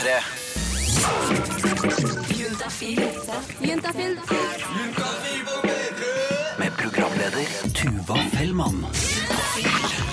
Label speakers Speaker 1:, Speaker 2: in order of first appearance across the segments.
Speaker 1: P3. Med programleder Tuva Fellmann.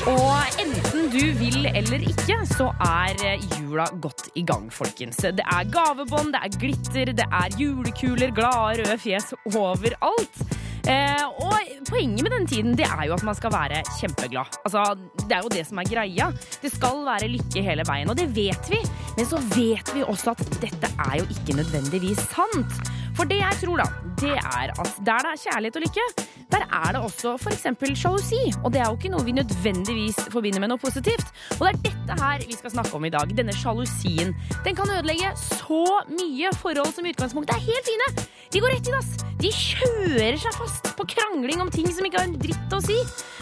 Speaker 2: Og enten du vil eller ikke, så er jula godt i gang, folkens. Det er gavebånd, det er glitter, det er julekuler, glade røde fjes overalt. Eh, og poenget med denne tiden det er jo at man skal være kjempeglad. Altså, det er jo det som er greia. Det skal være lykke hele veien, og det vet vi. Men så vet vi også at dette er jo ikke nødvendigvis sant. For det jeg tror, da, det er at der det er kjærlighet og lykke, der er det også f.eks. sjalusi. Og det er jo ikke noe vi nødvendigvis forbinder med noe positivt. Og det er dette her vi skal snakke om i dag. Denne sjalusien. Den kan ødelegge så mye forhold som i utgangspunktet er helt fine. De går rett i dass. De kjører seg fast på krangling om ting som ikke har en dritt å si.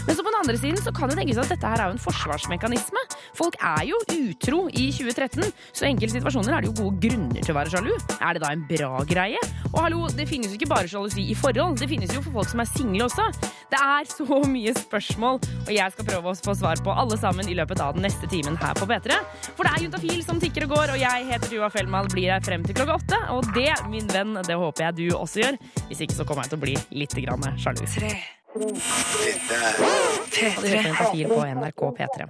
Speaker 2: Men så på den andre siden så kan det tenkes at dette her er jo en forsvarsmekanisme. Folk er jo utro i 2013, så i enkelte situasjoner er det jo gode grunner til å være sjalu. Er det da en bra greie? Og hallo, det finnes jo ikke bare sjalusi i forhold, det finnes jo for folk som er single også. Det er så mye spørsmål, og jeg skal prøve å få svar på alle sammen i løpet av den neste timen her på P3. For det er Juntafil som tikker og går, og jeg heter Tuva Fellmann, blir her frem til klokka åtte. Og det, min venn, det håper jeg du også gjør. Hvis ikke så kommer jeg til å bli litt sjalu. NRK P3.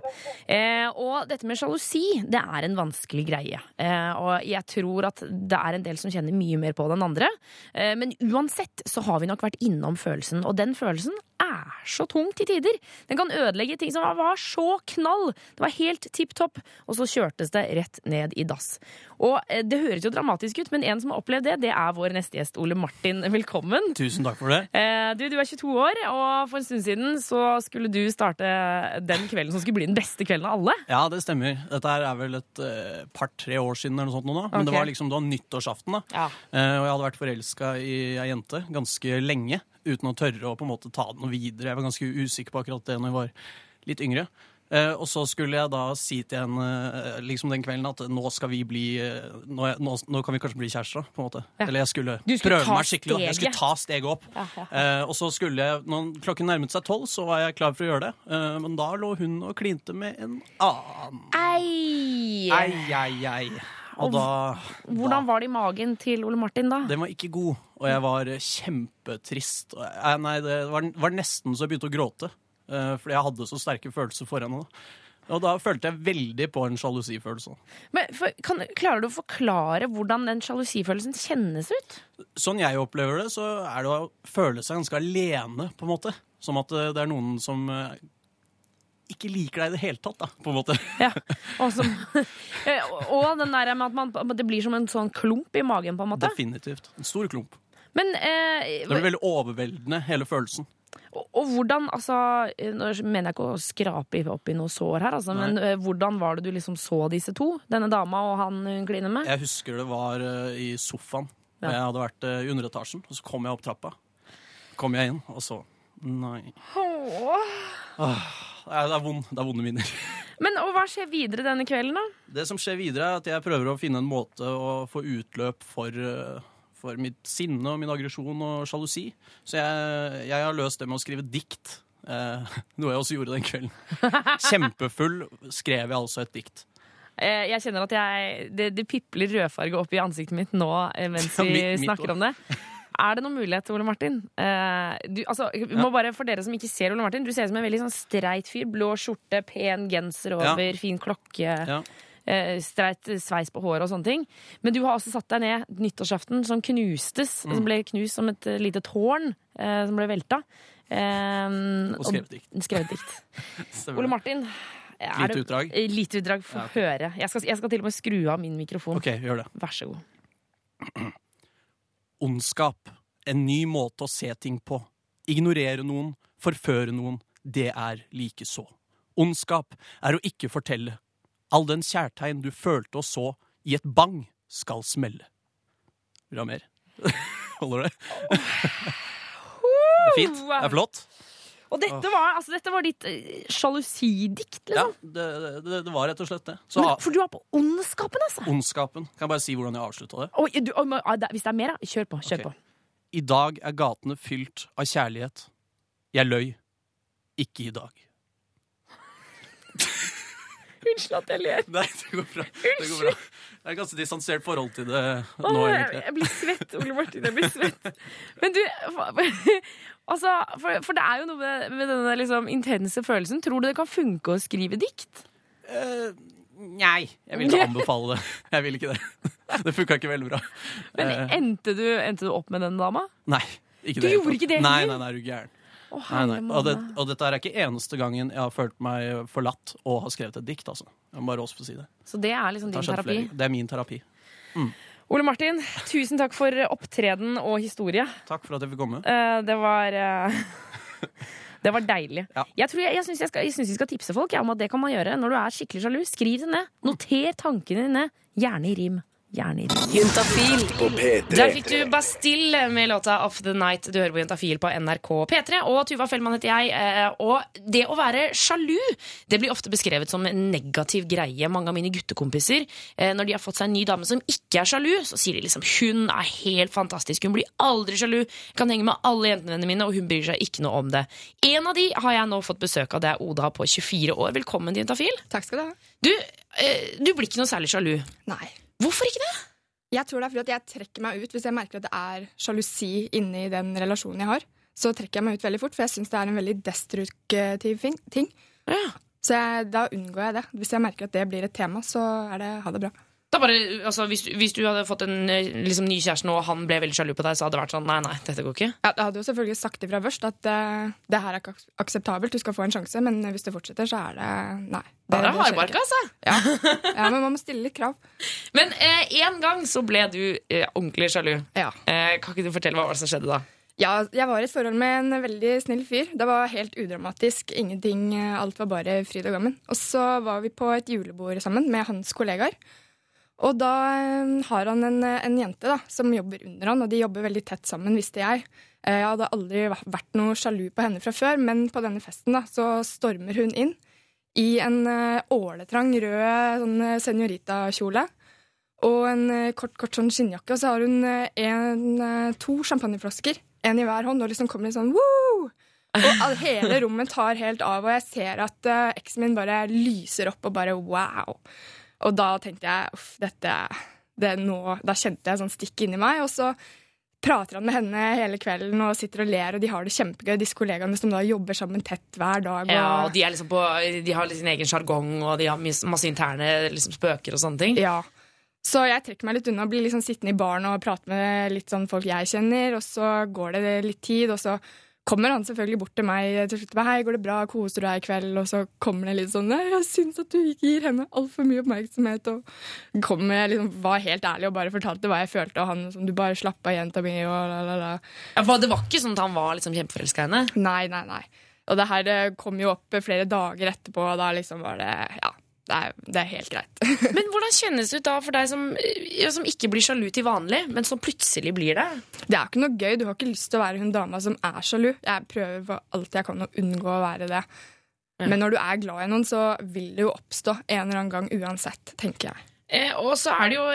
Speaker 2: Eh, og dette med sjalusi, det er en vanskelig greie. Eh, og jeg tror at det er en del som kjenner mye mer på det enn andre. Eh, men uansett så har vi nok vært innom følelsen, og den følelsen er så tung til tider. Den kan ødelegge ting som var så knall. Det var helt tipp topp, og så kjørtes det rett ned i dass. Og eh, det høres jo dramatisk ut, men en som har opplevd det, det er vår neste gjest, Ole Martin. Velkommen.
Speaker 3: Tusen takk for det.
Speaker 2: Eh, Du, du er 22 år, og for en stund siden så skulle du starte den kvelden som skulle bli den beste kvelden av alle.
Speaker 3: Ja, det stemmer. Dette er vel et eh, par-tre år siden, eller noe sånt nå, da. Men
Speaker 2: okay.
Speaker 3: det var liksom det var nyttårsaften, da.
Speaker 2: Ja.
Speaker 3: Og jeg hadde vært forelska i ei jente ganske lenge, uten å tørre å på en måte ta det noe videre. Jeg var ganske usikker på akkurat det når jeg var litt yngre. Eh, og så skulle jeg da si til henne eh, liksom den kvelden at nå skal vi bli eh, nå, nå, nå kan vi kanskje bli kjærester, på en måte.
Speaker 2: Ja.
Speaker 3: Eller jeg skulle,
Speaker 2: skulle
Speaker 3: prøve meg skikkelig. Da. Jeg skulle ta steget opp.
Speaker 2: Ja, ja.
Speaker 3: Eh, og så skulle jeg, når klokken nærmet seg tolv, så var jeg klar for å gjøre det. Eh, men da lå hun og klinte med en annen.
Speaker 2: Ei!
Speaker 3: Ei, ei, ei. Og
Speaker 2: Og
Speaker 3: da
Speaker 2: Hvordan var det i magen til Ole Martin da?
Speaker 3: Den var ikke god, og jeg var kjempetrist. Jeg, nei, det var, var nesten så jeg begynte å gråte. eh, fordi jeg hadde så sterke følelser for henne. da. Og da følte jeg veldig på en sjalusifølelse.
Speaker 2: Men, for, kan, klarer du å forklare hvordan den sjalusifølelsen kjennes ut?
Speaker 3: Sånn jeg opplever det, så er det å føle seg ganske alene, på en måte. Som at eh, det er noen som eh, ikke liker deg i det hele tatt, da, på en måte.
Speaker 2: Ja. Som, Eh, og den der med at man, det blir som en sånn klump i magen, på en måte.
Speaker 3: Definitivt. En stor klump.
Speaker 2: Men eh,
Speaker 3: Det blir veldig overveldende, hele følelsen.
Speaker 2: Og, og hvordan, altså Nå mener jeg ikke å skrape opp i noe sår her, altså, men eh, hvordan var det du liksom så disse to? Denne dama og han hun kliner med?
Speaker 3: Jeg husker det var uh, i sofaen.
Speaker 2: Ja.
Speaker 3: Jeg hadde vært uh, i underetasjen, og så kom jeg opp trappa. Kom jeg inn, og så Nei.
Speaker 2: Åh.
Speaker 3: Det er, vond, det er vonde minner.
Speaker 2: Men og hva skjer videre denne kvelden, da?
Speaker 3: Det som skjer videre, er at jeg prøver å finne en måte å få utløp for, eh, for mitt sinne og min aggresjon og sjalusi. Så jeg, jeg har løst det med å skrive dikt. Eh, noe jeg også gjorde den kvelden. Kjempefull skrev jeg altså et dikt.
Speaker 2: Eh, Jeg kjenner at jeg, det, det pipler rødfarge opp i ansiktet mitt nå eh, mens
Speaker 3: Ja,
Speaker 2: vi
Speaker 3: mitt- mitt
Speaker 2: snakker om det. Er det noen mulighet, Ole Martin? Uh, du, altså, må bare, for dere som ikke ser Ole Martin, du ser ut som en veldig sånn streit fyr. Blå skjorte, pen genser over, fin klokke,
Speaker 3: Ja.
Speaker 2: Uh, streit sveis på håret og sånne ting. Men du har også satt deg ned nyttårsaften, som knustes.
Speaker 3: Mm.
Speaker 2: Som ble knust som et eh, lite tårn uh, som ble velta. Uh,
Speaker 3: Og skrevet dikt.
Speaker 2: skrevet dikt. Ole. Martin.
Speaker 3: Lite utdrag?
Speaker 2: Lite utdrag. Få
Speaker 3: Ja,
Speaker 2: høre. Jeg skal, jeg skal til og med skru av min mikrofon.
Speaker 3: OK, gjør det.
Speaker 2: Vær så god.
Speaker 3: Ondskap. En ny måte å se ting på. Ignorere noen, forføre noen. Det er likeså. Ondskap er å ikke fortelle. All den kjærtegn du følte og så, i et bang skal smelle. Vil du ha mer? Holder det? Det er fint. Det er flott.
Speaker 2: Og dette var, altså, dette var ditt eh, sjalusidikt,
Speaker 3: Ja,
Speaker 2: liksom.
Speaker 3: det, det, det var rett og slett det. Så
Speaker 2: Men, for du er på ondskapen, altså.
Speaker 3: ondskapen Kan jeg bare si hvordan jeg avslutta det?
Speaker 2: Oi, du, oi, men, ah, det- hvis det er mer, da, kjør på. Kjør
Speaker 3: Ok.
Speaker 2: på.
Speaker 3: I dag er gatene fylt av kjærlighet. Jeg løy. Ikke i dag.
Speaker 2: Unnskyld at jeg ler.
Speaker 3: Nei, det går bra. Det går bra. Det er ganske distansert forhold til det nå,
Speaker 2: Åh,
Speaker 3: egentlig.
Speaker 2: jeg blir svett, Ole Martin. Jeg blir svett. Men du altså, for, for det er jo noe med, med denne liksom, intense følelsen. Tror du det kan funke å skrive dikt?
Speaker 3: Uh, nei, jeg vil ikke anbefale det. Jeg vil ikke det. Det funka ikke veldig bra.
Speaker 2: Men
Speaker 3: Eh,
Speaker 2: endte, du, endte du opp med den dama?
Speaker 3: nei, ikke
Speaker 2: Du
Speaker 3: det.
Speaker 2: gjorde ikke det
Speaker 3: Nei, nei, nei, er du gæren.
Speaker 2: Å,
Speaker 3: Nei, nei. Og, det, og dette er ikke eneste gangen jeg har følt meg forlatt og har skrevet et dikt. altså. Jeg må bare også få si det.
Speaker 2: Så det er liksom
Speaker 3: Det,
Speaker 2: din terapi?
Speaker 3: flere. det er min terapi.
Speaker 2: Ole Martin, tusen takk for opptreden og historie.
Speaker 3: Takk for at jeg fikk komme.
Speaker 2: Uh, det var uh, Det var deilig.
Speaker 3: Ja.
Speaker 2: Jeg, tror jeg, jeg syns vi skal tipse folk ja, om at det kan man gjøre når du er skikkelig sjalu. Skriv det ned. Noter tankene dine. Gjerne i rim. Gjerne i. Juntafil.
Speaker 1: På P3.
Speaker 2: Der fikk du Bastille med låta Off The Night. Du hører på Juntafil på NRK P3. Og Tuva Fellmann heter jeg. eh, Og det å være sjalu det blir ofte beskrevet som en negativ greie. Mange av mine guttekompiser, eh, når de har fått seg en ny dame som ikke er sjalu, så sier de liksom hun er helt fantastisk. Hun blir aldri sjalu. Kan henge med alle jentene mine, og hun bryr seg ikke noe om det. En av de har jeg nå fått besøk av. Det er Oda på 24 år. Velkommen til Juntafil.
Speaker 4: Takk skal du ha.
Speaker 2: Du, eh, du blir ikke noe særlig sjalu.
Speaker 4: Nei.
Speaker 2: Hvorfor ikke det?
Speaker 4: Jeg tror det er fordi at jeg trekker meg ut hvis jeg merker at det er sjalusi inni den relasjonen jeg har. Så trekker jeg meg ut veldig fort, for jeg syns det er en veldig destruktiv ting.
Speaker 2: Ja.
Speaker 4: Så jeg, da unngår jeg det. Hvis jeg merker at det blir et tema, så er det ha det bra.
Speaker 2: Da bare, altså, hvis, hvis du hadde fått en eh, liksom, ny kjæreste nå, og han ble veldig sjalu på deg, så hadde det vært sånn nei, nei, dette går ikke.
Speaker 4: Jeg hadde jo selvfølgelig sagt ifra først at uh, det her er ikke akseptabelt, du skal få en sjanse, men hvis det fortsetter, så er det nei.
Speaker 2: Det, det er hardbarka, altså.
Speaker 4: Ja, men man må stille litt krav.
Speaker 2: Men eh, en gang så ble du eh, ordentlig sjalu.
Speaker 4: Ja.
Speaker 2: Eh, kan ikke du fortelle hva var det som skjedde da?
Speaker 4: Ja, jeg var i et forhold med en veldig snill fyr. Det var helt udramatisk. Ingenting, eh, Alt var bare fryd og gammen. Og så var vi på et julebord sammen med hans kollegaer. Og da eh, har han en, en jente da, som jobber under han, og de jobber veldig tett sammen, visste jeg. Eh, Jeg hadde aldri vært noe sjalu på henne fra før, men på denne festen da, så stormer hun inn i en eh, åletrang rød sånn eh, senorita-kjole. Og en eh, kort, kort sånn skinnjakke, og så har hun eh, en, eh, to champagneflasker, en i hver hånd, og liksom kommer litt sånn woo! Og hele rommet tar helt av, og jeg ser at eh, eksen min bare lyser opp og bare wow. Og da tenkte jeg uff, dette det nå, Da kjente jeg sånn stikk inni meg, og så prater han med henne hele kvelden og sitter og ler, og de har det kjempegøy, disse kollegaene som da jobber sammen tett hver dag. Og,
Speaker 2: Ja, og De, er liksom på, de har sin egen sjargong, og de har masse interne liksom, spøker og sånne ting.
Speaker 4: Ja. Så jeg trekker meg litt unna, blir liksom sittende i baren og prate med litt sånn folk jeg kjenner, og så går det litt tid, og så kommer han selvfølgelig bort til meg til slutt. Hei, går det bra? Koser du deg i kveld? Og så kommer det litt sånn jeg syns at du ikke gir henne altfor mye oppmerksomhet. Og kom med, liksom, var helt ærlig og bare fortalte hva jeg følte, og han som du bare slapp av, jenta mi, og la, la, la.
Speaker 2: Ja, det var ikke sånn at han var liksom kjempeforelska i henne?
Speaker 4: Nei, nei, nei. Og det her kom jo opp flere dager etterpå, og da liksom var det Ja, det er, det er helt greit.
Speaker 2: Men hvordan kjennes det ut da for deg som, som ikke blir sjalu til vanlig, men som plutselig blir det?
Speaker 4: Det er ikke noe gøy. Du har ikke lyst til å være hun dama som er sjalu. Jeg prøver for alt jeg kan å unngå å være det.
Speaker 2: Ja.
Speaker 4: Men når du er glad i noen, så vil det jo oppstå en eller annen gang uansett, tenker jeg.
Speaker 2: Eh, og så er det jo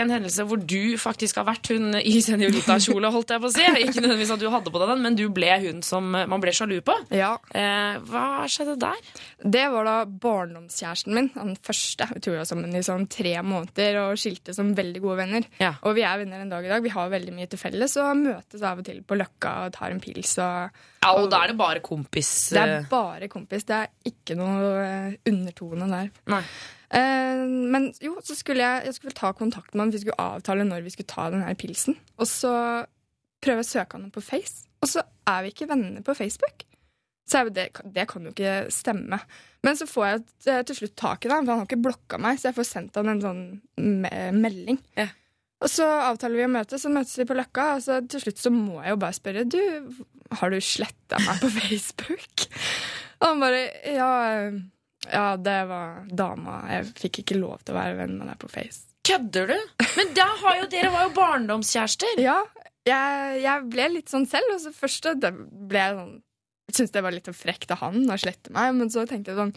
Speaker 2: en hendelse hvor du faktisk har vært hun i seniorita-kjole, holdt jeg på å si. Ikke nødvendigvis at du hadde på deg den, men du ble hun som man ble sjalu på.
Speaker 4: Ja,
Speaker 2: Eh, hva skjedde der?
Speaker 4: Det var da barndomskjæresten min, den første. Vi var sammen i sånn tre måneder og skilte som veldig gode venner.
Speaker 2: Ja.
Speaker 4: Og vi er venner en dag i dag. Vi har veldig mye til felles og møtes av og til på Løkka og tar en pils. og
Speaker 2: Ja, og da er det bare kompis.
Speaker 4: Det er
Speaker 2: eh,
Speaker 4: bare kompis. Det er ikke noe eh, undertone der.
Speaker 2: Nei.
Speaker 4: Eh, men jo, så skulle jeg, jeg skulle ta kontakt med han. Vi skulle avtale når vi skulle ta den her pilsen. Og så prøve å søke han på Face. Og så er vi ikke venner på Facebook. Så jeg, det, det kan jo ikke stemme. Men så får jeg eh, til slutt tak i det, for han har ikke blokka meg. Så jeg får sendt han en sånn me melding.
Speaker 2: Ja.
Speaker 4: Og så avtaler vi å møtes, så møtes vi på Løkka. Og så til slutt så må jeg jo bare spørre Du, har du sletta meg på Facebook? Og han bare Ja, ja det var dama. Jeg fikk ikke lov til å være venn med deg på Face.
Speaker 2: Kødder du? Men jo dere var jo barndomskjærester.
Speaker 4: Ja, jeg, jeg ble litt sånn selv. Og så først ble jeg sånn Syntes det var litt frekt av han å slette meg, men så tenkte jeg sånn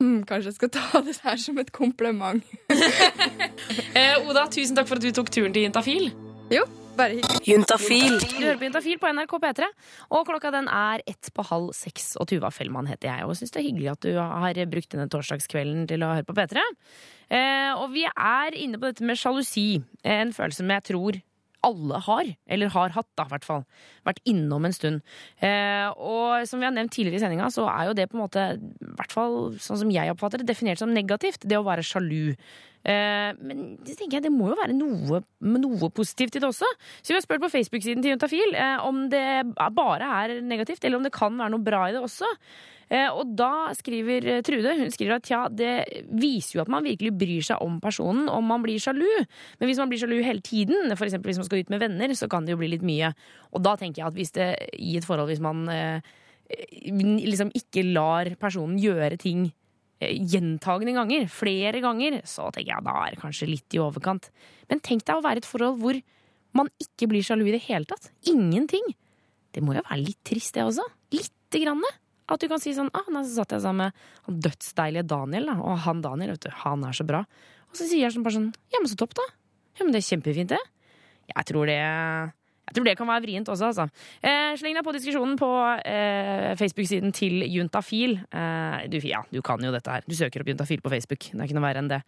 Speaker 4: hm, Kanskje jeg skal ta det her som et kompliment.
Speaker 2: Eh, Oda, tusen takk for at du tok turen til Intafil
Speaker 4: Jo, Bare hyggelig.
Speaker 5: Juntafil.
Speaker 2: Du hører på Juntafil på NRK P3, og klokka den er ett på halv seks. Og Tuva Fellmann heter jeg, og syns det er hyggelig at du har brukt denne torsdagskvelden til å høre på P3. Eh, og vi er inne på dette med sjalusi, en følelse som jeg tror alle har, eller har hatt, da, i hvert fall. Vært innom en stund. Eh, og som vi har nevnt tidligere i sendinga, så er jo det på en måte, i hvert fall sånn som jeg oppfatter det, definert som negativt. Det å være sjalu. Eh, men det tenker jeg det må jo være noe, noe positivt i det også. Så vi har spurt på Facebook-siden til Juntafil eh, om det bare er negativt, eller om det kan være noe bra i det også. Eh, og da skriver Trude hun skriver at ja, det viser jo at man virkelig bryr seg om personen om man blir sjalu. Men hvis man blir sjalu hele tiden, f.eks. hvis man skal ut med venner, så kan det jo bli litt mye. Og da tenker jeg at hvis det i et forhold hvis man liksom ikke lar personen gjøre ting gjentagende ganger, flere ganger, så tenker jeg da er det kanskje litt i overkant. Men tenk deg å være i et forhold hvor man ikke blir sjalu i det hele tatt. Ingenting. Det må jo være litt trist, det også. Lite grann. At du kan si sånn ah, Nei, så satt jeg sammen med han dødsdeilige Daniel, da. Og han Daniel, vet du, han er så bra. Og så sier jeg sånn bare sånn Ja, men så topp, da. Ja, men det er kjempefint, det. Jeg tror det tror det kan være vrient også, altså. Eh, sleng deg på diskusjonen på eh, Facebook-siden til Juntafil. Eh, du, ja, du kan jo dette her. Du søker opp Juntafil på Facebook. Det er ikke noe verre enn det.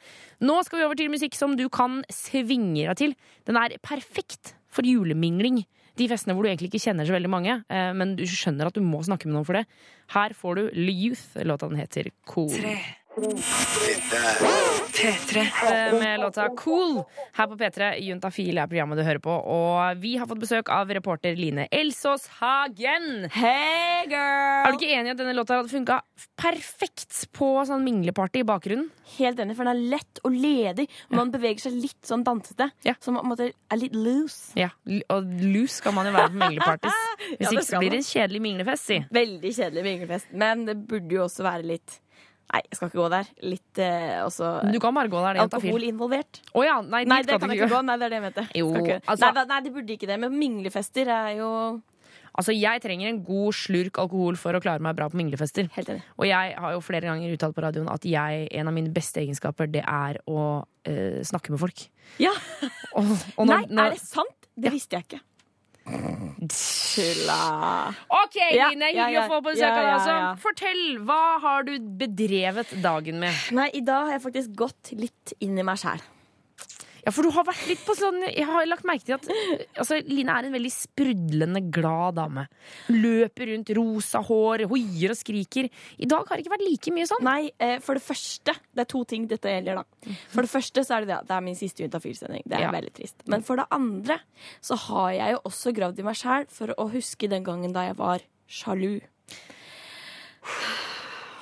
Speaker 2: Nå skal vi over til musikk som du kan svinge deg til. Den er perfekt for julemingling. De festene hvor du egentlig ikke kjenner så veldig mange, eh, men du skjønner at du må snakke med noen for det. Her får du Youth. Låta den heter Cool.
Speaker 1: Tre
Speaker 2: P3. Med låta Cool her på P3. Juntafil er programmet du hører på. Og vi har fått besøk av reporter Line Elsås Hagen.
Speaker 5: Hey girl
Speaker 2: Er du ikke enig i at denne låta hadde funka perfekt på sånn mingleparty i bakgrunnen?
Speaker 5: Helt enig, for den er lett og ledig. Man beveger seg litt sånn dansete.
Speaker 2: Ja.
Speaker 5: Så man måte, er litt loose.
Speaker 2: Ja, Og loose skal man jo være på mingleparty Hvis
Speaker 5: ja,
Speaker 2: ikke så blir det en kjedelig minglefest, si.
Speaker 5: Veldig kjedelig minglefest. Men det burde jo også være litt Nei, jeg skal ikke gå der. Litt eh, også
Speaker 2: Du kan bare gå der. er
Speaker 5: alkohol involvert.
Speaker 2: Å ja, nei,
Speaker 5: Nei, det kan jeg
Speaker 2: ikke gå.
Speaker 5: Nei, det er det jeg mente.
Speaker 2: Jo,
Speaker 5: Skal ikke-
Speaker 2: altså-
Speaker 5: nei, nei, det burde ikke det. Men minglefester er jo
Speaker 2: Altså, jeg trenger en god slurk alkohol for å klare meg bra på minglefester.
Speaker 5: Helt enig.
Speaker 2: Og jeg har jo flere ganger uttalt på radioen at jeg, en av mine beste egenskaper, det er å eh, snakke med folk.
Speaker 5: Ja.
Speaker 2: Og, og
Speaker 5: Nei,
Speaker 2: når, når,
Speaker 5: er det sant? Det visste jeg ikke. Tulla.
Speaker 2: OK,
Speaker 5: Ja,
Speaker 2: Line,
Speaker 5: ja,
Speaker 2: hyggelig
Speaker 5: ja.
Speaker 2: å få besøk av deg. Altså. Fortell, hva har du bedrevet dagen med?
Speaker 5: Nei, i dag har jeg faktisk gått litt inn i meg sjæl.
Speaker 2: Ja, for du har vært litt på sånn Jeg har lagt merke til at altså, Line er en veldig sprudlende glad dame. Løper rundt, rosa hår, hoier og skriker. I dag har det ikke vært like mye sånn.
Speaker 5: Nei, eh, for det første Det er to ting dette gjelder, da. For det første så er det det at det er min siste Juntafil-sending. Det er
Speaker 2: Ja.
Speaker 5: veldig trist. Men for det andre så har jeg jo også gravd i meg sjæl for å huske den gangen da jeg var sjalu.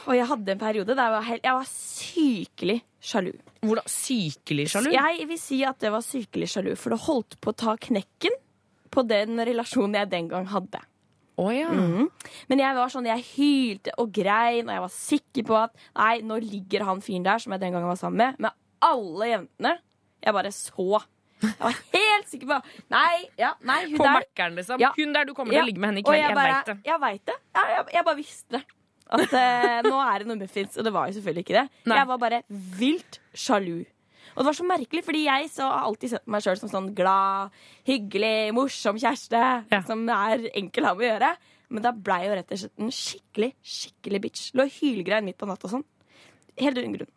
Speaker 5: Og jeg hadde en periode der jeg var, helt, jeg var sykelig sjalu.
Speaker 2: Hvordan sykelig sjalu?
Speaker 5: Jeg vil si at det var sykelig sjalu, for det holdt på å ta knekken på den relasjonen jeg den gang hadde.
Speaker 2: Oh, ja.
Speaker 5: Mhm. Men jeg var sånn, jeg hylte og grein, og jeg var sikker på at nei, nå ligger han fyren der som jeg den gangen var sammen med, med alle jentene jeg bare så. Jeg var helt sikker på Nei, ja, nei, hun
Speaker 2: På
Speaker 5: der
Speaker 2: Mækkern, liksom.
Speaker 5: Ja.
Speaker 2: Hun der du kommer til å ligge med henne i kveld. Jeg, vet det.
Speaker 5: Jeg vet det. Jeg, jeg bare visste det. At eh, nå er det noe muffins. Og det var jo selvfølgelig ikke det.
Speaker 2: Nei.
Speaker 5: Jeg var bare vilt sjalu. Og det var så merkelig, fordi jeg så har alltid sett meg sjøl som sånn glad, hyggelig, morsom kjæreste.
Speaker 2: Ja.
Speaker 5: Som er enkel av å gjøre. Men da blei jo rett og slett en skikkelig, skikkelig bitch. Lå hylgrein midt på natta og sånn. Helt uten grunn.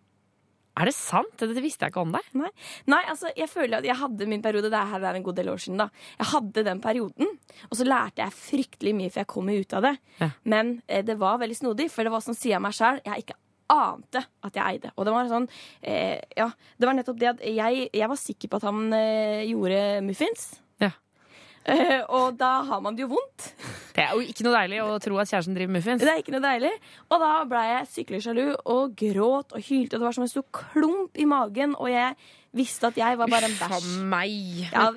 Speaker 2: Er det sant? Dette visste jeg ikke om deg.
Speaker 5: Nei. Nei, altså, jeg føler at jeg hadde min periode Det her er en god del år siden da Jeg hadde den perioden Og så lærte jeg fryktelig mye For jeg kom jo ut av det
Speaker 2: Ja.
Speaker 5: Men eh, det var veldig snodig For det var sånn siden av meg selv Jeg ikke ante at jeg eide Og det var sånn eh, Ja, det var nettopp det at jeg, jeg var sikker på at han eh, gjorde muffins Eh, Og da har man det jo vondt
Speaker 2: Det er jo ikke noe deilig å tro at kjæresten driver muffins.
Speaker 5: Det er ikke noe deilig. Og da ble jeg skikkelig sjalu og gråt og hylte. Og det var som en stor klump i magen, og jeg visste at jeg var bare en bæsj.
Speaker 2: Uff meg.
Speaker 5: Ja,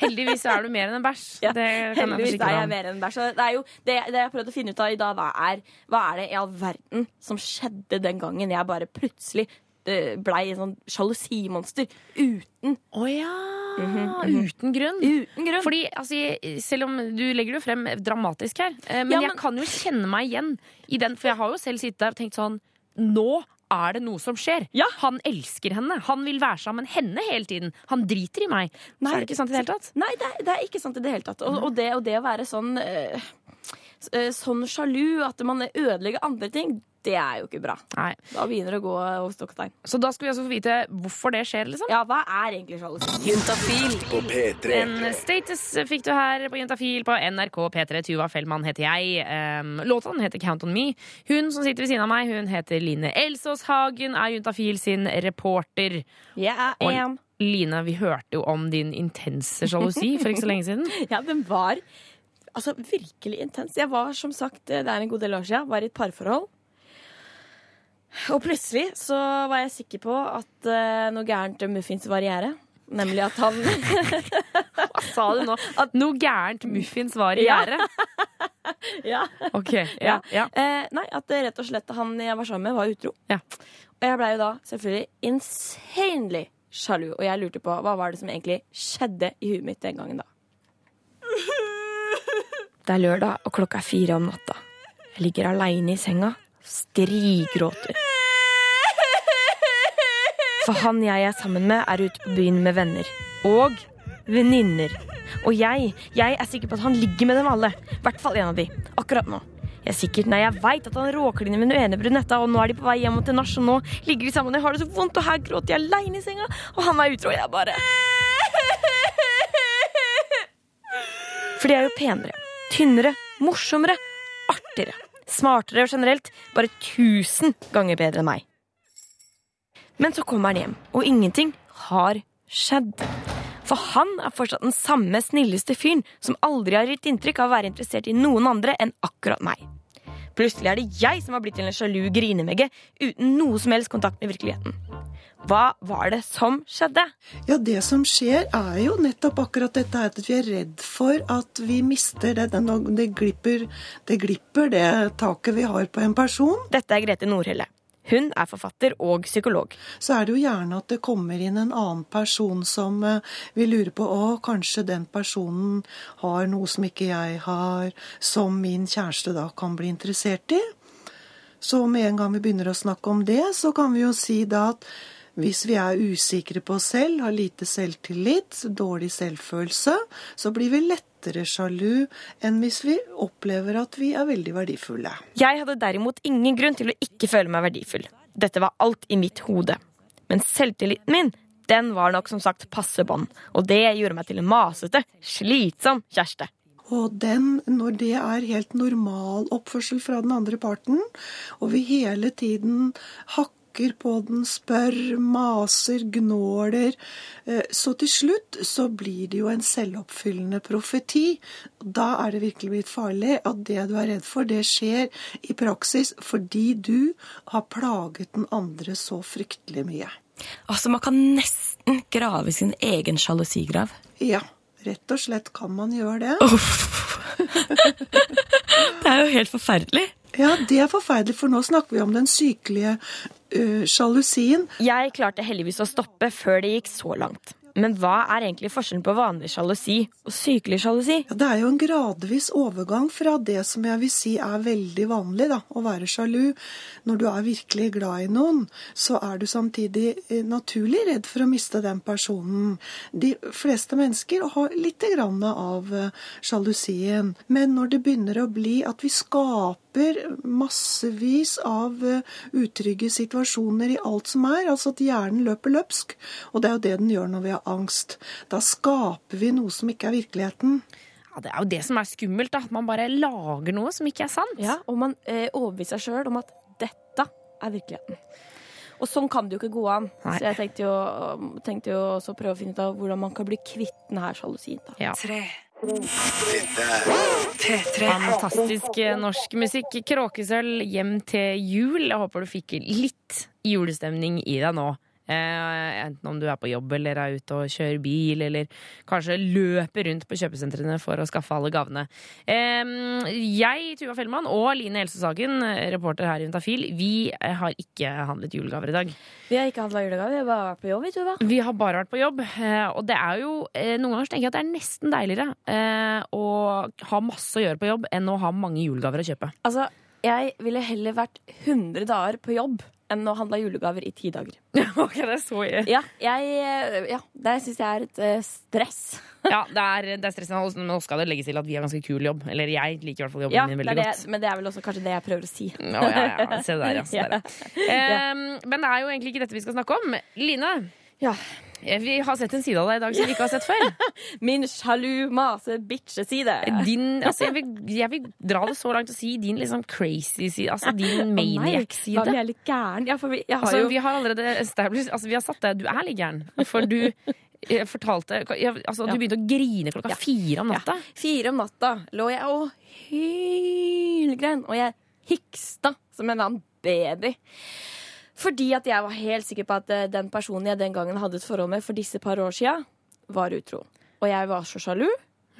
Speaker 2: Heldigvis er du mer enn en bæsj.
Speaker 5: Ja,
Speaker 2: det kan jeg
Speaker 5: heldigvis
Speaker 2: forsikre
Speaker 5: er jeg mer enn en bæsj. Det, jo, det, det jeg har prøvd å finne ut av i dag, hva er hva er det i all verden som skjedde den gangen jeg bare plutselig blei en sånn sjalusimonster uten,
Speaker 2: Å ja!
Speaker 5: Mhm,
Speaker 2: Uten grunn.
Speaker 5: uten grunn.
Speaker 2: Fordi, altså, Selv om du legger det frem dramatisk her, eh, men,
Speaker 5: Ja,
Speaker 2: jeg kan jo kjenne meg igjen i den. For jeg har jo selv sittet der og tenkt sånn Nå er det noe som skjer.
Speaker 5: Ja.
Speaker 2: Han elsker henne. Han vil være sammen henne hele tiden. Han driter i meg. så
Speaker 5: Nei.
Speaker 2: er det ikke sant i det hele tatt.
Speaker 5: Nei, det er, det er ikke sant i det hele tatt. Og, og, det, og det å være sånn øh, Sånn sjalu at man ødelegger andre ting, det er jo ikke bra.
Speaker 2: Nei.
Speaker 5: Da begynner det å gå over stokk og stein.
Speaker 2: Så da skal vi også få vite hvorfor det skjer, liksom.
Speaker 5: Ja, hva er egentlig sjalusi?
Speaker 1: Juntafil på P3.
Speaker 2: En status fikk du her på Juntafil på NRK P3. Tuva Fellmann heter jeg. Um, låten heter Count On Me. Hun som sitter ved siden av meg, hun heter Line Elsås Hagen, er Juntafil sin reporter.
Speaker 5: Jeg er
Speaker 2: Og-
Speaker 5: en.
Speaker 2: Line, vi hørte jo om din intense sjalusi for ikke så lenge siden.
Speaker 5: Ja, den var altså virkelig intens. Jeg var som sagt, det er en god del år siden, var i et parforhold. Og plutselig så var jeg sikker på at uh, noe gærent muffins var i gjære. Nemlig at han
Speaker 2: Hva sa du nå? At noe gærent muffins var i gjerdet?
Speaker 5: Ja.
Speaker 2: Ok, ja, ja.
Speaker 5: Eh, nei, at rett og slett han jeg var sammen med, var utro.
Speaker 2: Ja.
Speaker 5: Og jeg blei jo da selvfølgelig insanely sjalu. Og jeg lurte på hva var det som egentlig skjedde i huet mitt den gangen da. Det er lørdag, og klokka er fire om natta. Jeg ligger aleine i senga, strigråter. For han jeg er sammen med, er ute på byen med venner. Og venninner. Og jeg, jeg er sikker på at han ligger med dem alle. I hvert fall en av de. Akkurat nå. Jeg er sikkert, nei, jeg vet at han råkliner med den ene brunetta, og nå er de på vei hjem til nach, og nå ligger de sammen. Jeg har det så vondt, og her gråter jeg aleine i senga, og han er utro, og jeg bare For de er jo penere, tynnere, morsommere, artigere, smartere og generelt bare tusen ganger bedre enn meg. Men så kommer han hjem, og ingenting har skjedd. For han er fortsatt den samme snilleste fyren som aldri har gitt inntrykk av å være interessert i noen andre enn akkurat meg. Plutselig er det jeg som har blitt til en sjalu grinemegge uten noe som helst kontakt med virkeligheten. Hva var det som skjedde?
Speaker 6: Ja, det som skjer er jo nettopp akkurat dette at vi er redd for at vi mister det, det, glipper, det glipper det taket vi har på en person.
Speaker 5: Dette er Grete Nordhelle. Hun er forfatter og psykolog.
Speaker 6: Så er det jo gjerne at det kommer inn en annen person som vi lurer på å, kanskje den personen har noe som ikke jeg har, som min kjæreste da kan bli interessert i. Så med en gang vi begynner å snakke om det, så kan vi jo si da at hvis vi er usikre på oss selv, har lite selvtillit, dårlig selvfølelse, så blir vi lettere sjalu enn hvis vi opplever at vi er veldig verdifulle.
Speaker 5: Jeg hadde derimot ingen grunn til å ikke føle meg verdifull. Dette var alt i mitt hode. Men selvtilliten min, den var nok som sagt passe bånd. Og det gjorde meg til en masete, slitsom kjæreste.
Speaker 6: Og den, når det er helt normal oppførsel fra den andre parten, og vi hele tiden hakker på den, spør, maser, gnåler, eh, så til slutt så blir det jo en selvoppfyllende profeti. Da er det virkelig blitt farlig at det du er redd for, det skjer i praksis fordi du har plaget den andre så fryktelig mye.
Speaker 5: Altså, man kan nesten grave sin egen sjalusigrav.
Speaker 6: Ja, rett og slett kan man gjøre det.
Speaker 5: Det er jo helt forferdelig.
Speaker 6: Ja, det er forferdelig, for nå snakker vi om den sykelige sjalusien.
Speaker 5: Jeg klarte heldigvis å stoppe før det gikk så langt. Men hva er egentlig forskjellen på vanlig sjalusi og sykelig sjalusi?
Speaker 6: Ja, det er jo en gradvis overgang fra det som jeg vil si er veldig vanlig, da, å være sjalu. Når du er virkelig glad i noen, så er du samtidig eh, naturlig redd for å miste den personen. De fleste mennesker har litt grann av eh, sjalusien. Men når det begynner å bli at vi skaper massevis av eh, utrygge situasjoner i alt som er, altså at hjernen løper løpsk, og det er jo det den gjør når vi har angst, da skaper vi noe som ikke er virkeligheten.
Speaker 2: Ja, det er jo det som er skummelt, da. At man bare lager noe som ikke er sant.
Speaker 5: Ja, og man eh, overbeviser seg sjøl om at dette er virkeligheten. Og sånn kan det jo ikke gå an.
Speaker 2: Nei.
Speaker 5: Så jeg tenkte jo, tenkte jo også prøve å finne ut av hvordan man kan bli kvitt denne her sjalusien.
Speaker 2: Ja.
Speaker 1: Tre. Dette er
Speaker 2: P3. Fantastisk eh, norsk musikk. Kråkesølv hjem til jul. Jeg håper du fikk litt julestemning i deg nå. Eh, enten om du er på jobb eller er ute og kjører bil, eller kanskje løper rundt på kjøpesentrene for å skaffe alle gavene. Jeg, Tuva Fellmann og Line Elsesagen, reporter her i Juntafil, vi har ikke handlet julegaver i dag.
Speaker 5: Vi har ikke handla julegaver, vi har bare vært på jobb. vi, Tuva.
Speaker 2: Vi har bare vært på jobb, eh, og det er jo eh, noen ganger tenker jeg at det er nesten deiligere å ha masse å gjøre på jobb enn å ha mange julegaver å kjøpe.
Speaker 5: Altså, jeg ville heller vært 100 dager på jobb enn å handle julegaver i ti dager.
Speaker 2: ok, det er så
Speaker 5: Ja, jeg, eh, ja det syns jeg er et eh, stress.
Speaker 2: Ja, det er, det er stressende. Men nå skal det legges til at vi har ganske kul jobb. Eller jeg liker i hvert fall jobben
Speaker 5: Ja,
Speaker 2: min veldig
Speaker 5: det,
Speaker 2: godt.
Speaker 5: men det er vel også kanskje det jeg prøver å si.
Speaker 2: Å, ja, ja, se der, ja. Se der, ja. Em, men det er jo egentlig ikke dette vi skal snakke om. Line,
Speaker 5: Ja.
Speaker 2: Eh, vi har sett en side av deg i dag som vi ikke har sett før.
Speaker 5: Min sjalu mase-bitche-side.
Speaker 2: Altså, jeg, jeg vil dra det så langt og si din liksom crazy side. Altså din maniac-side.
Speaker 5: jeg er litt gæren? Ja, for vi, jeg har
Speaker 2: Altså,
Speaker 5: jo
Speaker 2: vi har allerede established Altså, vi har satt deg Du er litt gæren. For du eh, fortalte jeg, Altså, du begynte å grine klokka
Speaker 5: Ja.
Speaker 2: fire om natta.
Speaker 5: Fire om natta lå jeg og hylgrein, og jeg hiksta som en annen baby. Fordi at jeg var helt sikker på at eh, den personen jeg den gangen hadde et forhold med for disse par år sia, var utro. Og jeg var så sjalu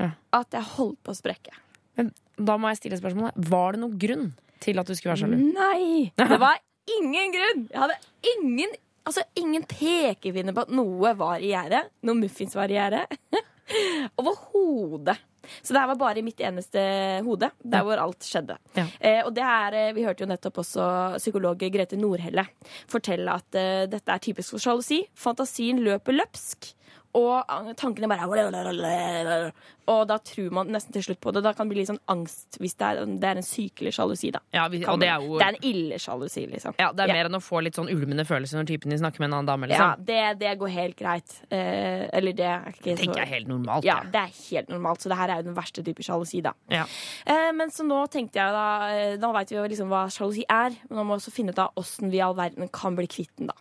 Speaker 2: Ja.
Speaker 5: at jeg holdt på å sprekke.
Speaker 2: Men da må jeg stille spørsmålet Var det noen grunn til at du skulle være sjalu?
Speaker 5: Nei! Det var ingen grunn! Jeg hadde ingen, altså ingen pekepinne på at noe var i gjære. Noe muffins var i gjære. Overhodet. Så det her var bare i mitt eneste hode, der hvor alt skjedde.
Speaker 2: Ja.
Speaker 5: Eh, og det er, eh, Vi hørte jo nettopp også psykolog Grete Nordhelle fortelle at eh, dette er typisk for sjalusi. Fantasien løper løpsk. Og eh, tankene bare Og da tror man nesten til slutt på det. Da kan det bli litt sånn angst hvis det er, det er en sykelig sjalusi. da
Speaker 2: Ja, vi, og det er jo
Speaker 5: det er en ille sjalusi, liksom.
Speaker 2: ja, det er
Speaker 5: Ja.
Speaker 2: mer enn å få litt sånn ulmende følelser når typen din snakker med en annen dame.
Speaker 5: Ja,
Speaker 2: Liksom.
Speaker 5: det, det går helt greit. Eh, eller det er ikke
Speaker 2: Det tenker jeg er helt normalt.
Speaker 5: Ja, det er helt normalt. Så det her er jo den verste type sjalusi, da.
Speaker 2: Ja.
Speaker 5: Eh, men så nå tenkte jeg da eh, Nå veit vi jo liksom hva sjalusi er, men nå må vi også finne ut av åssen vi i all verden kan bli kvitt den, da.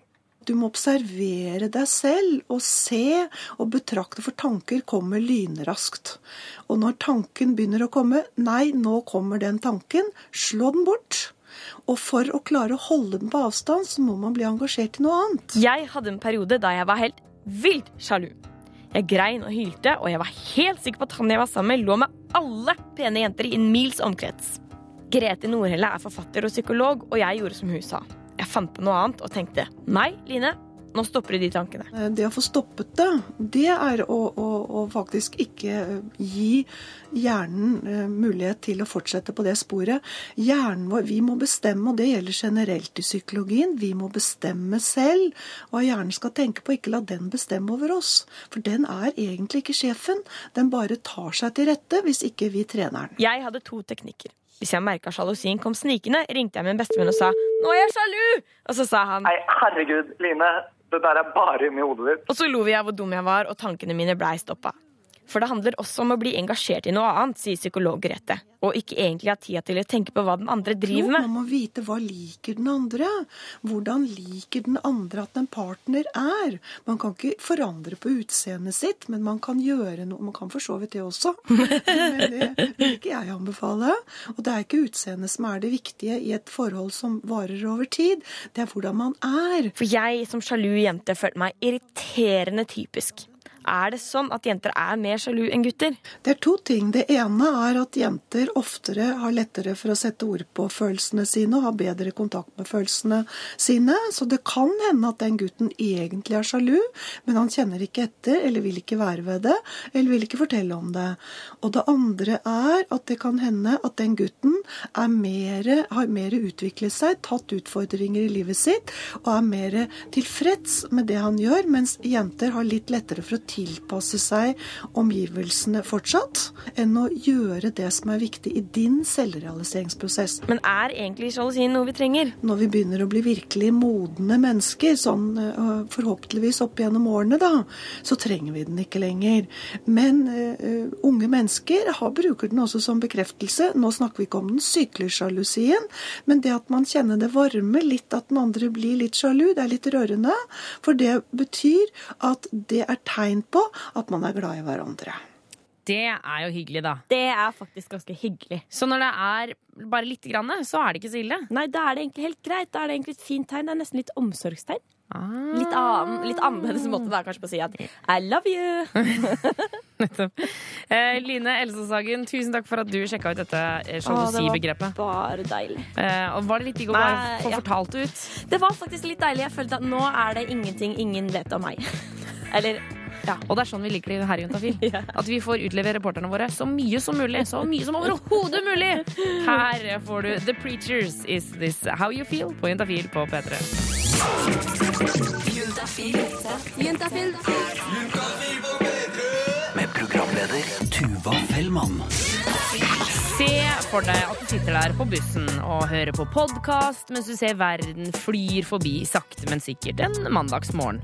Speaker 6: Du må observere deg selv og se og betrakte, for tanker kommer lynraskt. Og når tanken begynner å komme, nei, nå kommer den tanken, slå den bort. Og for å klare å holde den på avstand, så må man bli engasjert i noe annet.
Speaker 5: Jeg hadde en periode da jeg var helt vilt sjalu. Jeg grein og hylte, og jeg var helt sikker på at han jeg var sammen med, lå med alle pene jenter i en mils omkrets. Grete Nordhelle er forfatter og psykolog, og jeg gjorde som hun sa. Jeg fant på noe annet og tenkte nei, Line, nå stopper du de tankene.
Speaker 6: Eh, Det å få stoppet det, det er å, å, å faktisk ikke eh, gi hjernen eh, mulighet til å fortsette på det sporet. Hjernen vår, Vi må bestemme, og det gjelder generelt i psykologien, vi må bestemme selv hva hjernen skal tenke på. Ikke la den bestemme over oss. For den er egentlig ikke sjefen. Den bare tar seg til rette hvis ikke vi trener den.
Speaker 5: Jeg hadde to teknikker. Hvis jeg merka sjalusien kom snikende, ringte jeg min bestevenn og sa 'Nå er jeg sjalu!' Og så sa han
Speaker 7: Nei, herregud, Line. Det der er bare inni hodet ditt.
Speaker 5: Og så lo vi av hvor dum jeg var, og tankene mine blei stoppa. For det handler også om å bli engasjert i noe annet, sier psykolog Grete. Og ikke egentlig ha tida til å tenke på hva den andre
Speaker 6: Jo,
Speaker 5: driver
Speaker 6: man må vite hva liker den andre. Hvordan liker den andre at en partner er. Man kan ikke forandre på utseendet sitt, men man kan gjøre noe. Man kan for så vidt det også. Men det vil ikke jeg anbefale. Og det er ikke utseendet som er det viktige i et forhold som varer over tid. Det er hvordan man er.
Speaker 5: For jeg som sjalu jente følte meg irriterende typisk. Er det sånn at jenter er mer sjalu enn gutter?
Speaker 6: Det er to ting. Det ene er at jenter oftere har lettere for å sette ord på følelsene sine og har bedre kontakt med følelsene sine. Så det kan hende at den gutten egentlig er sjalu, men han kjenner ikke etter eller vil ikke være ved det, eller vil ikke fortelle om det. Og det andre er at det kan hende at den gutten er mer, har mer utviklet seg, tatt utfordringer i livet sitt og er mer tilfreds med det han gjør, mens jenter har litt lettere for å tilpasse seg omgivelsene fortsatt, enn å gjøre det som er viktig i din selvrealiseringsprosess.
Speaker 5: Men er egentlig sjalusien noe vi trenger?
Speaker 6: Når vi begynner å bli virkelig modne mennesker, sånn forhåpentligvis opp gjennom årene, da, så trenger vi den ikke lenger. Men uh, unge mennesker har, bruker den også som bekreftelse. Nå snakker vi ikke om den sykelsjalusien, men det at man kjenner det varme litt, at den andre blir litt sjalu, det er litt rørende. For det betyr at det er tegn på at man er glad i hverandre.
Speaker 2: Det er jo hyggelig, da.
Speaker 5: Det er faktisk ganske hyggelig.
Speaker 2: Så når det er bare lite grann, så er det ikke så ille.
Speaker 5: Nei, da er det egentlig helt greit. Da er det egentlig et fint tegn. Det er nesten litt omsorgstegn.
Speaker 2: Ah.
Speaker 5: Litt, annen, litt annerledes måte da, kanskje på å si at I love you.
Speaker 2: Nettopp. Eh, Line Elsåsagen, tusen takk for at du sjekka ut dette sjalusibegrepet.
Speaker 5: Det var Bare deilig.
Speaker 2: Eh, og var det litt digg å bare få
Speaker 5: ja.
Speaker 2: fortalt det ut?
Speaker 5: Det var faktisk litt deilig. Jeg følte at nå er det ingenting ingen vet om meg. Eller
Speaker 2: Ja. Og det er sånn vi liker det her i Juntafil. At vi får utlevere reporterne våre så mye som mulig. Så mye som overhodet mulig! Her får du The Preachers Is This How You Feel på Juntafil på P3.
Speaker 1: Med programleder Tuva Fellmann.
Speaker 2: Se for deg at du sitter der på bussen og hører på podkast mens du ser verden flyr forbi sakte, men sikkert en mandagsmorgen.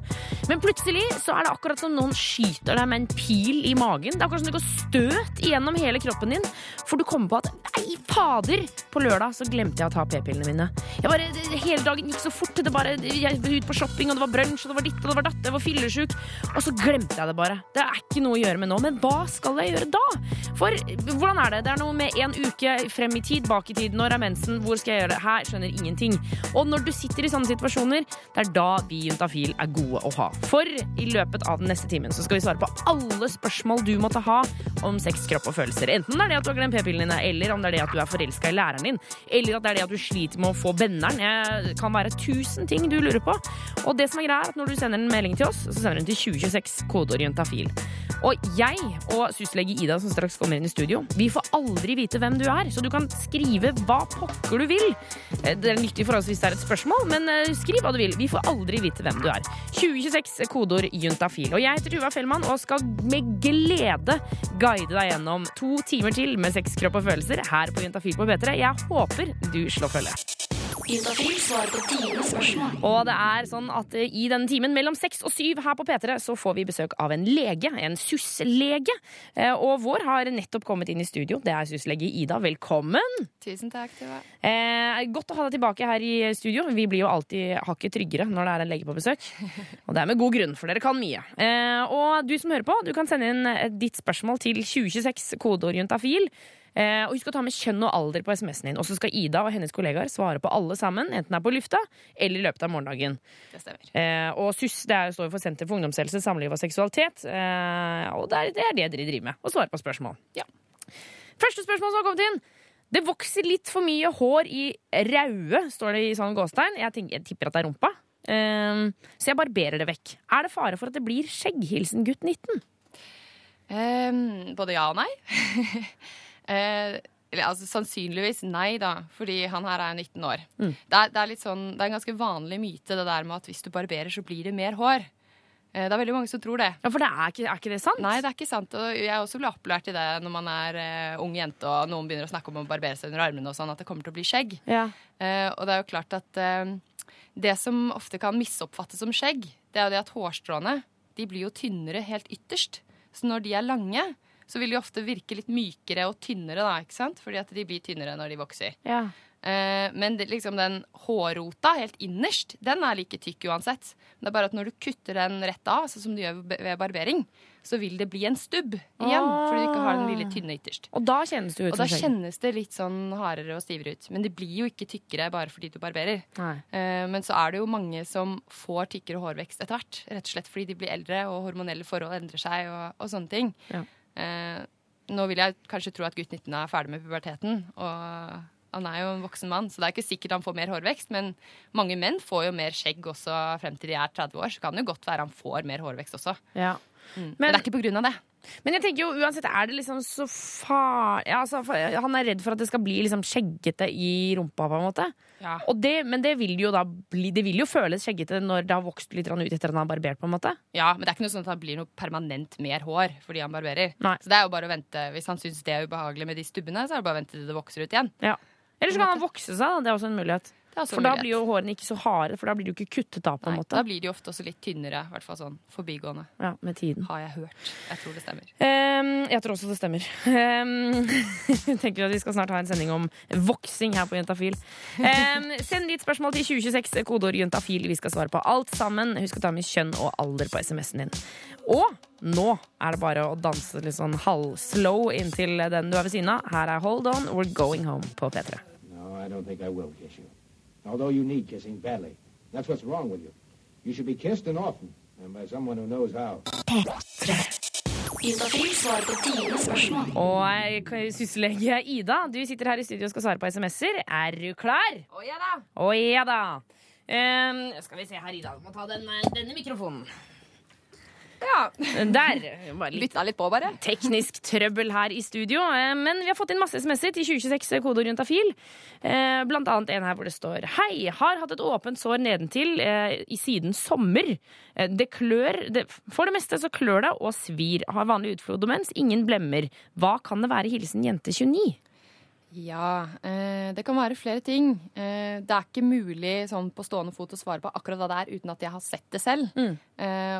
Speaker 2: Men plutselig så er det akkurat som noen skyter deg med en pil i magen. Det er akkurat som det går støt igjennom hele kroppen din, for du kommer på at nei, fader! På lørdag så glemte jeg å ta p-pillene mine. Jeg bare, hele dagen gikk så fort. Det bare, jeg var ute på shopping, og det var brunsj, og det var ditt, og det var datt, jeg var fillesjuk. Og så glemte jeg det bare. Det er ikke noe å gjøre med nå. Men hva skal jeg gjøre da? For hvordan er det? Det er noe med en uke frem i tid, bak i tid. Når er mensen? Hvor skal jeg gjøre det? Her skjønner ingenting. Og når du sitter i sånne situasjoner, det er da vi Juntafil er gode å ha. For i løpet av den neste timen så skal vi svare på alle spørsmål du måtte ha om sex, kropp og følelser. Enten det er det at du har glemt p-pillene din, eller om det er det at du er forelska i læreren din, eller at det er det at du sliter med å få benderen. Det kan være tusen ting du lurer på. Og det som er greia er at når du sender en melding til oss, så sender du den til 2026, kodeord juntafil. Og jeg og syslege Ida, som straks kommer inn i studio, vi får aldri vite hvem du er, så du kan skrive hva pokker du vil. Eh, Det er nyttig for oss hvis det er et spørsmål, men eh, skriv hva du vil. Vi får aldri vite hvem du er. 2026, kodeord juntafil. Og jeg heter Tuva Fellmann og skal med glede guide deg gjennom to timer til med sex, kropp og følelser her på Juntafil på P3. Jeg håper du slår følge. Og det er sånn at eh, i denne timen mellom seks og syv her på P3 så får vi besøk av en lege, en SUS-lege. Eh, Og vår har nettopp kommet inn i studio. Det er SUS-lege Ida. Velkommen!
Speaker 4: Tusen takk, Tuva.
Speaker 2: Eh, godt å ha deg tilbake her i studio. Vi blir jo alltid hakket tryggere når det er en lege på besøk. Og det er med god grunn, for dere kan mye. Eh, og du som hører på, du kan sende inn eh, ditt spørsmål til 2026, kodeord juntafil. Eh, og husk å ta med kjønn og alder på SMS-en din. Og så skal Ida og hennes kollegaer svare på alle sammen, enten det er på lufta eller i løpet av morgendagen.
Speaker 4: Det stemmer.
Speaker 2: Eh, og SUS det er, står for Senter for ungdomshelse, samliv og seksualitet. Eh, og det er, det er det dere driver med. Å svare på spørsmål. Ja. Første spørsmål som har kommet inn. Det vokser litt for mye hår i raude, står det i sånn gåstein. Jeg, tenker, jeg tipper at det er rumpa. Um, så jeg barberer det vekk. Er det fare for at det blir skjegghilsen gutt 19?
Speaker 8: Um, både ja og nei. eh, altså, sannsynligvis nei, da, fordi han her er 19 år.
Speaker 2: Mm.
Speaker 8: Det, er, det, er litt sånn, det er en ganske vanlig myte det der med at hvis du barberer, så blir det mer hår. Eh, det er veldig mange som tror det.
Speaker 2: Ja, For det er, ikke, er ikke det sant?
Speaker 8: Nei, det er ikke sant. Og jeg også ble opplært i det når man er uh, ung jente og noen begynner å snakke om å barbere seg under armene og sånn, at det kommer til å bli skjegg.
Speaker 2: Ja.
Speaker 8: Eh, og det er jo klart at eh, det som ofte kan misoppfattes som skjegg, det er jo det at hårstråene de blir jo tynnere helt ytterst. Så når de er lange, så vil de ofte virke litt mykere og tynnere, da, ikke sant? Fordi at de blir tynnere når de vokser.
Speaker 2: Ja.
Speaker 8: Eh, men det, liksom den hårrota helt innerst, den er like tykk uansett. Det er bare at når du kutter den rett av, sånn som du gjør ved barbering, så vil det bli en stubb igjen.
Speaker 2: Ah.
Speaker 8: Fordi du ikke har den lille tynne ytterst.
Speaker 2: Og da kjennes det ut
Speaker 8: Og da kjennes det litt sånn hardere og stivere ut. Men det blir jo ikke tykkere bare fordi du barberer. Eh, Men så er det jo mange som får tykkere hårvekst etter hvert. Rett og slett fordi de blir eldre og hormonelle forhold endrer seg og, og sånne ting.
Speaker 2: Ja.
Speaker 8: Eh, nå vil jeg kanskje tro at gutt 19 er ferdig med puberteten. Og han er jo en voksen mann, så det er ikke sikkert han får mer hårvekst. Men mange menn får jo mer skjegg også frem til de er 30 år. Så kan det jo godt være han får mer hårvekst også.
Speaker 2: Ja.
Speaker 8: Mm. Men,
Speaker 2: Men-
Speaker 8: det er ikke på grunn av det.
Speaker 2: Men jeg tenker jo uansett, er det liksom så far... Ja, altså, han er redd for at det skal bli liksom skjeggete i rumpa, på en måte. Og det, men det vil jo da bli Det vil jo føles skjeggete når det har vokst litt ut etter at han har barbert, på en måte.
Speaker 8: Ja, Men det er ikke noe sånn at det blir noe permanent mer hår fordi han barberer.
Speaker 2: Nei.
Speaker 8: Så det er jo bare å vente. Hvis han syns det er ubehagelig med de stubbene, så er det bare å vente til det vokser ut igjen.
Speaker 2: Ja. Eller så kan han vokse seg, da. Det er også en mulighet.
Speaker 8: Er
Speaker 2: For da blir jo hårene ikke så harde, for da blir de jo ikke kuttet av, på en
Speaker 8: Nei,
Speaker 2: måte.
Speaker 8: Da blir de ofte også litt tynnere, i hvert fall sånn forbigående.
Speaker 2: Ja, med tiden.
Speaker 8: Har jeg hørt. Jeg tror det stemmer.
Speaker 2: Um, jeg tror også det stemmer. Um, tenker at Vi skal snart ha en sending om voksing her på Jentafil. Um, send ditt spørsmål til 2026, kodeord jentafil. Vi skal svare på alt sammen. Husk å ta med kjønn og alder på SMS-en din. Og nå er det bare å danse litt sånn halvslow inntil den du er ved siden av. Her er Hold On, We're Going Home på P3.
Speaker 9: No, I don't think I will kiss you. Although you need kissing badly. That's what's wrong with you. You should be kissed and often, and by someone who knows how.
Speaker 2: Og eh, syslege Ida, du sitter her i studio og skal svare på SMS-er. Er du klar?
Speaker 8: Å ja da!
Speaker 2: Å ja da. Um, skal vi se her, Ida. Du må ta den, eh, denne mikrofonen.
Speaker 8: Ja.
Speaker 2: Der.
Speaker 8: Bytta litt på, bare.
Speaker 2: teknisk trøbbel her i studio. eh, Men vi har fått inn masse SMS-er til 2026 kodeorientafil. Eh, Blant annet en her hvor det står Hei, har hatt et åpent sår nedentil eh, i siden sommer. Det klør det, For det meste så klør det og svir. Har vanlig utflod mens ingen blemmer. Hva kan det være? Hilsen jente 29.
Speaker 8: Ja, eh, det kan være flere ting. Eh, det er ikke mulig sånn på stående fot å svare på akkurat hva det er uten at jeg har sett det selv. Mm.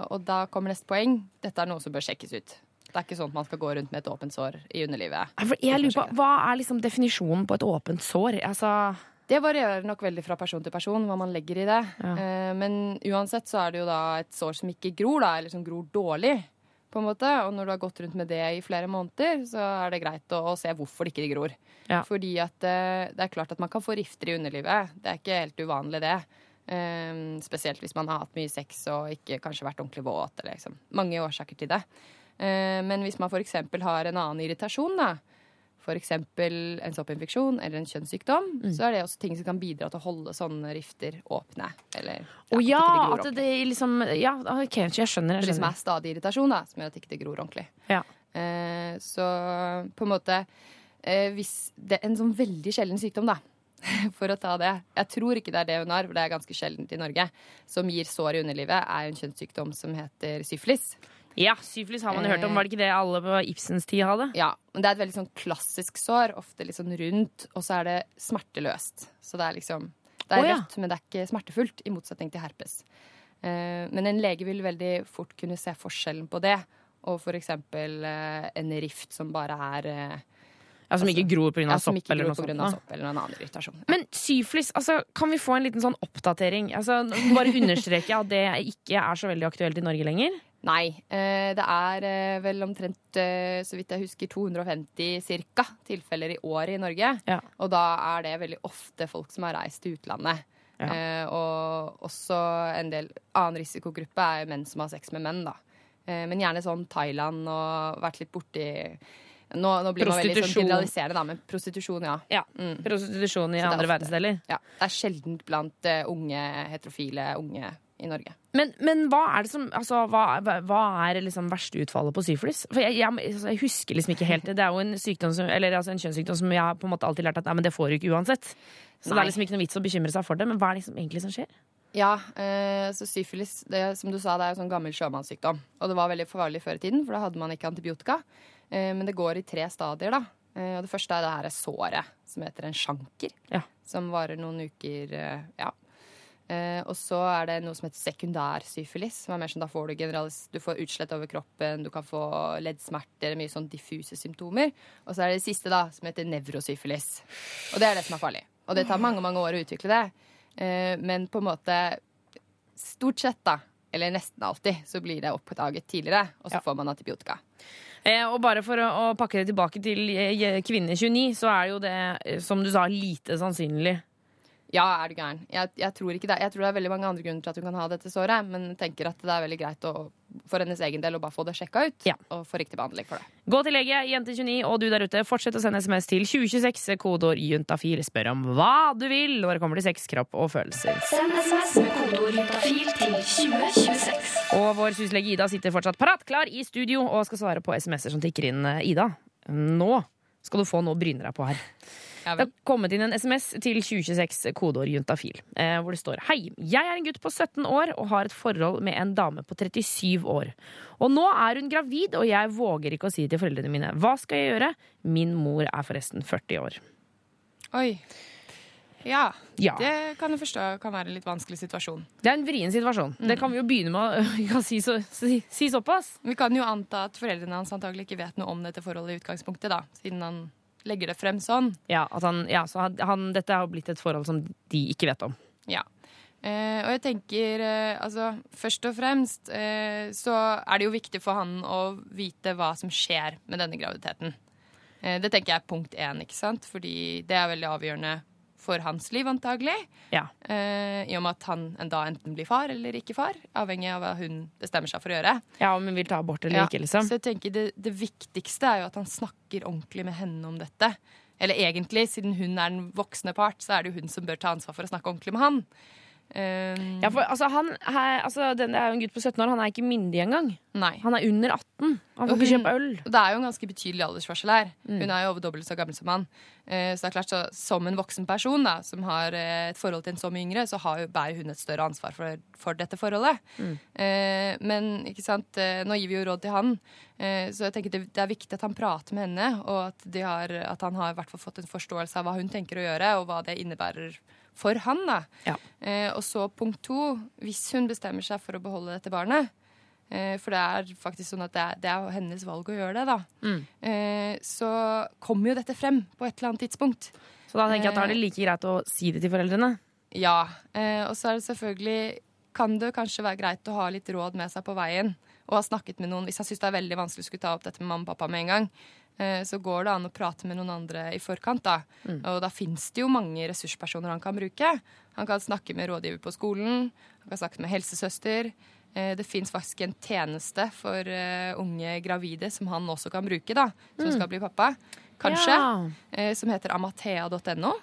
Speaker 8: og da kommer neste poeng. Dette er noe som bør sjekkes ut. Det er ikke sånn at man skal gå rundt med et åpent sår i underlivet.
Speaker 2: Jeg lurer på, Hva er liksom definisjonen på et åpent sår? Altså,
Speaker 8: Det varierer nok veldig fra person til person hva man legger i det. Ja. men uansett så er det jo da et sår som ikke gror, da, eller som gror dårlig. På en måte. Og når du har gått rundt med det i flere måneder, så er det greit å, å se hvorfor det ikke gror.
Speaker 2: Ja.
Speaker 8: Fordi at eh, det er klart at man kan få rifter i underlivet. Det er ikke helt uvanlig, det. Um, spesielt hvis man har hatt mye sex og ikke kanskje vært ordentlig våt. Eller liksom. Mange årsaker til det. Uh, men hvis man f.eks. har en annen irritasjon, da, f.eks. en soppinfeksjon eller en kjønnssykdom,
Speaker 2: Mm.
Speaker 8: så er det også ting som kan bidra til å holde sånne rifter åpne. Eller
Speaker 2: Å
Speaker 8: oh,
Speaker 2: ja,
Speaker 8: at det,
Speaker 2: at det liksom Ja, OK, så jeg skjønner.
Speaker 8: Det
Speaker 2: Jeg
Speaker 8: liksom er stadig irritasjon da, som gjør at det ikke gror ordentlig.
Speaker 2: Ja.
Speaker 8: Eh, så på en måte eh, Hvis det er en sånn veldig sjelden sykdom, da, for å ta det Jeg tror ikke det er det hun har, for det er ganske sjeldent i Norge, som gir sår i underlivet, er en kjønnssykdom som heter syfilis.
Speaker 2: Ja, syfilis har man jo hørt om. Var det ikke det alle på Ibsens tid hadde?
Speaker 8: Ja, men det er et veldig sånn klassisk sår, ofte litt sånn rundt, og så er det smerteløst. Så det er liksom Det er
Speaker 2: oh, ja.
Speaker 8: rødt, men det er ikke smertefullt, i motsetning til herpes. Eh, men en lege vil veldig fort kunne se forskjellen på det, og eksempel eh, en rift som bare er eh,
Speaker 2: Ja, Som ikke gror pga.
Speaker 8: ja, som
Speaker 2: sopp eller noe sånt?
Speaker 8: sopp eller en annen irritasjon.
Speaker 2: Men syflis, altså, kan vi få en liten sånn oppdatering? Altså, bare understreke at det ikke er så veldig aktuelt i Norge lenger.
Speaker 8: Nei, eh, det er eh, vel omtrent, eh, så vidt jeg husker, 250 cirka tilfeller i året i Norge.
Speaker 2: Ja.
Speaker 8: Og da er det veldig ofte folk som har reist til utlandet.
Speaker 2: Ja.
Speaker 8: Og også en del annen risikogruppe er menn som har sex med menn, da. Men gjerne sånn Thailand og vært litt borti Nå, nå blir man veldig sånn generaliserende, da, men prostitusjon, ja.
Speaker 2: Ja,
Speaker 8: Mm.
Speaker 2: Prostitusjon i andre verdensdeler.
Speaker 8: ja. Det er sjeldent blant uh, unge heterofile unge i Norge.
Speaker 2: Men, men hva er det som altså, hva, hva- er liksom verste utfallet på syfilis? For jeg, jeg, altså, jeg husker liksom ikke helt det. Det er jo en, sykdom som, eller, altså, en kjønnssykdom som jeg har på en måte alltid lært at nei, men det får du ikke uansett. Så det er liksom ikke noe vits å bekymre seg for det. Men hva er det liksom egentlig som skjer?
Speaker 8: Ja, eh, så syfilis, det, som du sa, det er jo sånn gammel sjømannssykdom. Og det var veldig farlig før i tiden, for da hadde man ikke antibiotika. Eh, men det går i tre stadier, da. Eh, og det første er det her såret, som heter en sjanker.
Speaker 2: Ja.
Speaker 8: Som varer noen uker, eh, ja. Eh, og så er det noe som heter sekundær syfilis, som er mer sånn da får du Du får utslett over kroppen, du kan få leddsmerter, mye sånn diffuse symptomer. Og så er det det siste, da, som heter nevrosyfilis. Og det er det som er farlig. Og det tar mange, mange år å utvikle det. Eh, men på en måte Stort sett, da, eller nesten alltid, så blir det oppdaget tidligere, og så
Speaker 2: Ja.
Speaker 8: får man antibiotika.
Speaker 2: Eh, og bare for å, å pakke det tilbake til eh, kvinne 29, så er det jo det, som du sa, lite sannsynlig.
Speaker 8: Ja, er du gæren. Jeg, jeg tror ikke det. Jeg tror det er veldig mange andre grunner til at hun kan ha dette såret, men tenker at det er veldig greit å, for hennes egen del å bare få det sjekka ut,
Speaker 2: Ja.
Speaker 8: og få riktig behandling for det.
Speaker 2: Gå til lege, jente29, og du der ute, fortsett å sende SMS til 2026, kodeord juntafil. Spør om hva du vil når det kommer til sex, kropp og følelser.
Speaker 10: Send SMS med kodeord juntafil til 2026.
Speaker 2: Og vår syslege Ida sitter fortsatt parat, klar i studio, og skal svare på SMS-er som tikker inn. Ida, nå skal du få noe å bryne deg på her.
Speaker 8: Ja,
Speaker 2: Det har kommet inn en SMS til 2026, kodeord juntafil, eh, hvor det står Hei, jeg er en gutt på 17 år og har et forhold med en dame på 37 år. Og nå er hun gravid, og jeg våger ikke å si det til foreldrene mine. Hva skal jeg gjøre? Min mor er forresten 40 år.
Speaker 8: Oi. Ja,
Speaker 2: Ja.
Speaker 8: det kan jeg forstå kan være en litt vanskelig situasjon.
Speaker 2: Det er en vrien situasjon. Det kan vi jo begynne med å kan si, så, si, si såpass.
Speaker 8: Vi kan jo anta at foreldrene hans antagelig ikke vet noe om dette forholdet i utgangspunktet, da, siden han legger det frem sånn.
Speaker 2: Ja, han, ja, så han, han, Dette har blitt et forhold som de ikke vet om.
Speaker 8: Ja. Eh, og jeg tenker eh, altså Først og fremst eh, så er det jo viktig for han å vite hva som skjer med denne graviditeten. Eh, det tenker jeg er punkt én, ikke sant? Fordi det er veldig avgjørende for hans liv, antagelig.
Speaker 2: Ja.
Speaker 8: Eh, I og med at han da enten blir far eller ikke far, avhengig av hva hun bestemmer seg for å gjøre.
Speaker 2: ja, Om hun vil ta abort eller
Speaker 8: Ja,
Speaker 2: ikke, liksom.
Speaker 8: Så jeg tenker det, det viktigste er jo at han snakker ordentlig med henne om dette. Eller egentlig, siden hun er den voksne part, så er det jo hun som bør ta ansvar for å snakke ordentlig med han. Um,
Speaker 2: Ja, for altså, han er, altså, den, er jo en gutt på 17 år, han er ikke myndig engang.
Speaker 8: Nei.
Speaker 2: Han er under 18. Han får ikke kjøpe øl.
Speaker 8: Det er jo en ganske betydelig aldersforskjell her.
Speaker 2: Mm.
Speaker 8: Hun er jo over dobbelt så gammel som han. Uh, Så det er klart, så, som en voksen person da, som har uh, et forhold til en så mye yngre, så har bærer hun et større ansvar for, for dette forholdet.
Speaker 2: Mm.
Speaker 8: Uh, men ikke sant, nå gir vi jo råd til han, så jeg tenker det, det er viktig at han prater med henne, og at, de har, at han har i hvert fall fått en forståelse av hva hun tenker å gjøre, og hva det innebærer for han. da. Eh, og så punkt to, hvis hun bestemmer seg for å beholde dette barnet, eh, for det er faktisk sånn at det er, det er hennes valg å gjøre det, da.
Speaker 2: Mm.
Speaker 8: Eh, så kommer jo dette frem på et eller annet tidspunkt.
Speaker 2: Så da tenker jeg at da er det like greit å si det til foreldrene.
Speaker 8: Ja. Eh, og så er det selvfølgelig Kan det kanskje være greit å ha litt råd med seg på veien. Og har snakket med noen Hvis han syns det er veldig vanskelig å skulle ta opp dette med mamma og pappa med en gang, eh, så går det an å prate med noen andre i forkant. da.
Speaker 2: Mm.
Speaker 8: Og da fins det jo mange ressurspersoner han kan bruke. Han kan snakke med rådgiver på skolen, han kan snakke med helsesøster. Eh, Det fins faktisk en tjeneste for eh, unge gravide som han også kan bruke, da, som
Speaker 2: Mm.
Speaker 8: skal bli pappa. Kanskje.
Speaker 2: Ja.
Speaker 8: Som heter amathea.no.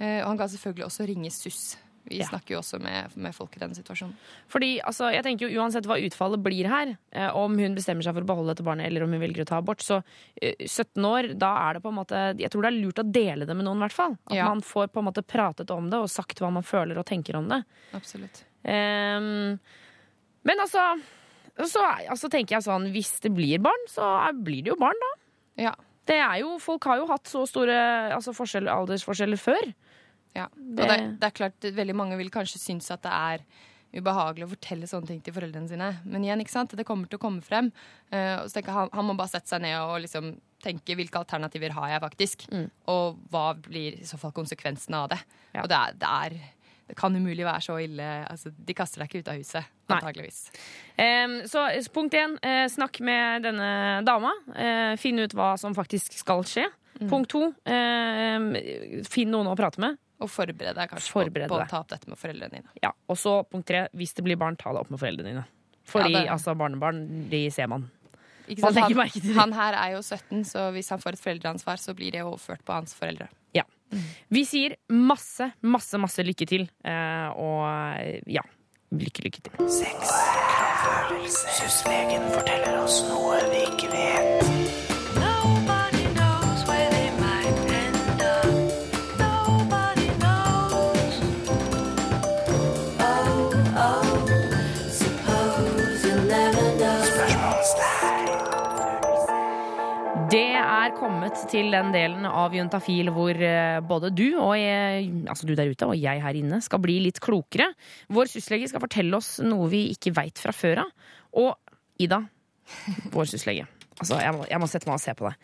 Speaker 8: Og han kan selvfølgelig også ringe SUS. Vi snakker jo også med, med folk i denne situasjonen.
Speaker 2: Fordi altså, jeg tenker jo Uansett hva utfallet blir her, eh, om hun bestemmer seg for å beholde dette barnet eller om hun velger å ta abort, så eh, 17 år, da er det på en måte Jeg tror det er lurt å dele det med noen, i hvert fall. At
Speaker 8: Ja.
Speaker 2: man får på en måte pratet om det og sagt hva man føler og tenker om det.
Speaker 8: Absolutt.
Speaker 2: Um, men altså, så, altså tenker jeg sånn Hvis det blir barn, så blir det jo barn, da.
Speaker 8: Ja.
Speaker 2: Det er jo, Folk har jo hatt så store altså forskjell, aldersforskjeller før.
Speaker 8: Ja. Og det, det er klart, veldig mange vil kanskje synes at det er ubehagelig å fortelle sånne ting til foreldrene sine. Men igjen, ikke sant? det kommer til å komme frem. Uh, og så tenker han, han må bare sette seg ned og liksom tenke hvilke alternativer har jeg faktisk. Og hva blir i så fall konsekvensene av det. Og det, er, det, er, det kan umulig være så ille. Altså, de kaster deg ikke ut av huset, antageligvis.
Speaker 2: Um, så punkt én, eh, snakk med denne dama. Eh, finn ut hva som faktisk skal skje.
Speaker 8: Mm.
Speaker 2: Punkt to, eh, finn noen å prate med.
Speaker 8: Og forbered deg kanskje
Speaker 2: forberede
Speaker 8: på, på
Speaker 2: deg.
Speaker 8: å ta opp dette med foreldrene dine.
Speaker 2: Ja, og så punkt tre, hvis det blir barn, ta det opp med foreldrene dine. Fordi
Speaker 8: Ja, det-
Speaker 2: altså, barnebarn, de ser man.
Speaker 8: Ikke
Speaker 2: Man
Speaker 8: sant?
Speaker 2: legger
Speaker 8: Han,
Speaker 2: merke til det.
Speaker 8: han her er jo 17, så hvis han får et foreldreansvar, så blir det overført på hans foreldre.
Speaker 2: Ja. Vi sier masse, masse, masse lykke til. eh, og ja, lykke, lykke til.
Speaker 1: Syslegen forteller oss noe vi ikke vet.
Speaker 2: Kommet til den delen av Juntafil hvor eh, både du og jeg, altså du der ute og jeg her inne skal bli litt klokere. Vår syslege skal fortelle oss noe vi ikke veit fra før av. Og Ida, vår syslege. Altså, jeg må, jeg må sette meg og se på det.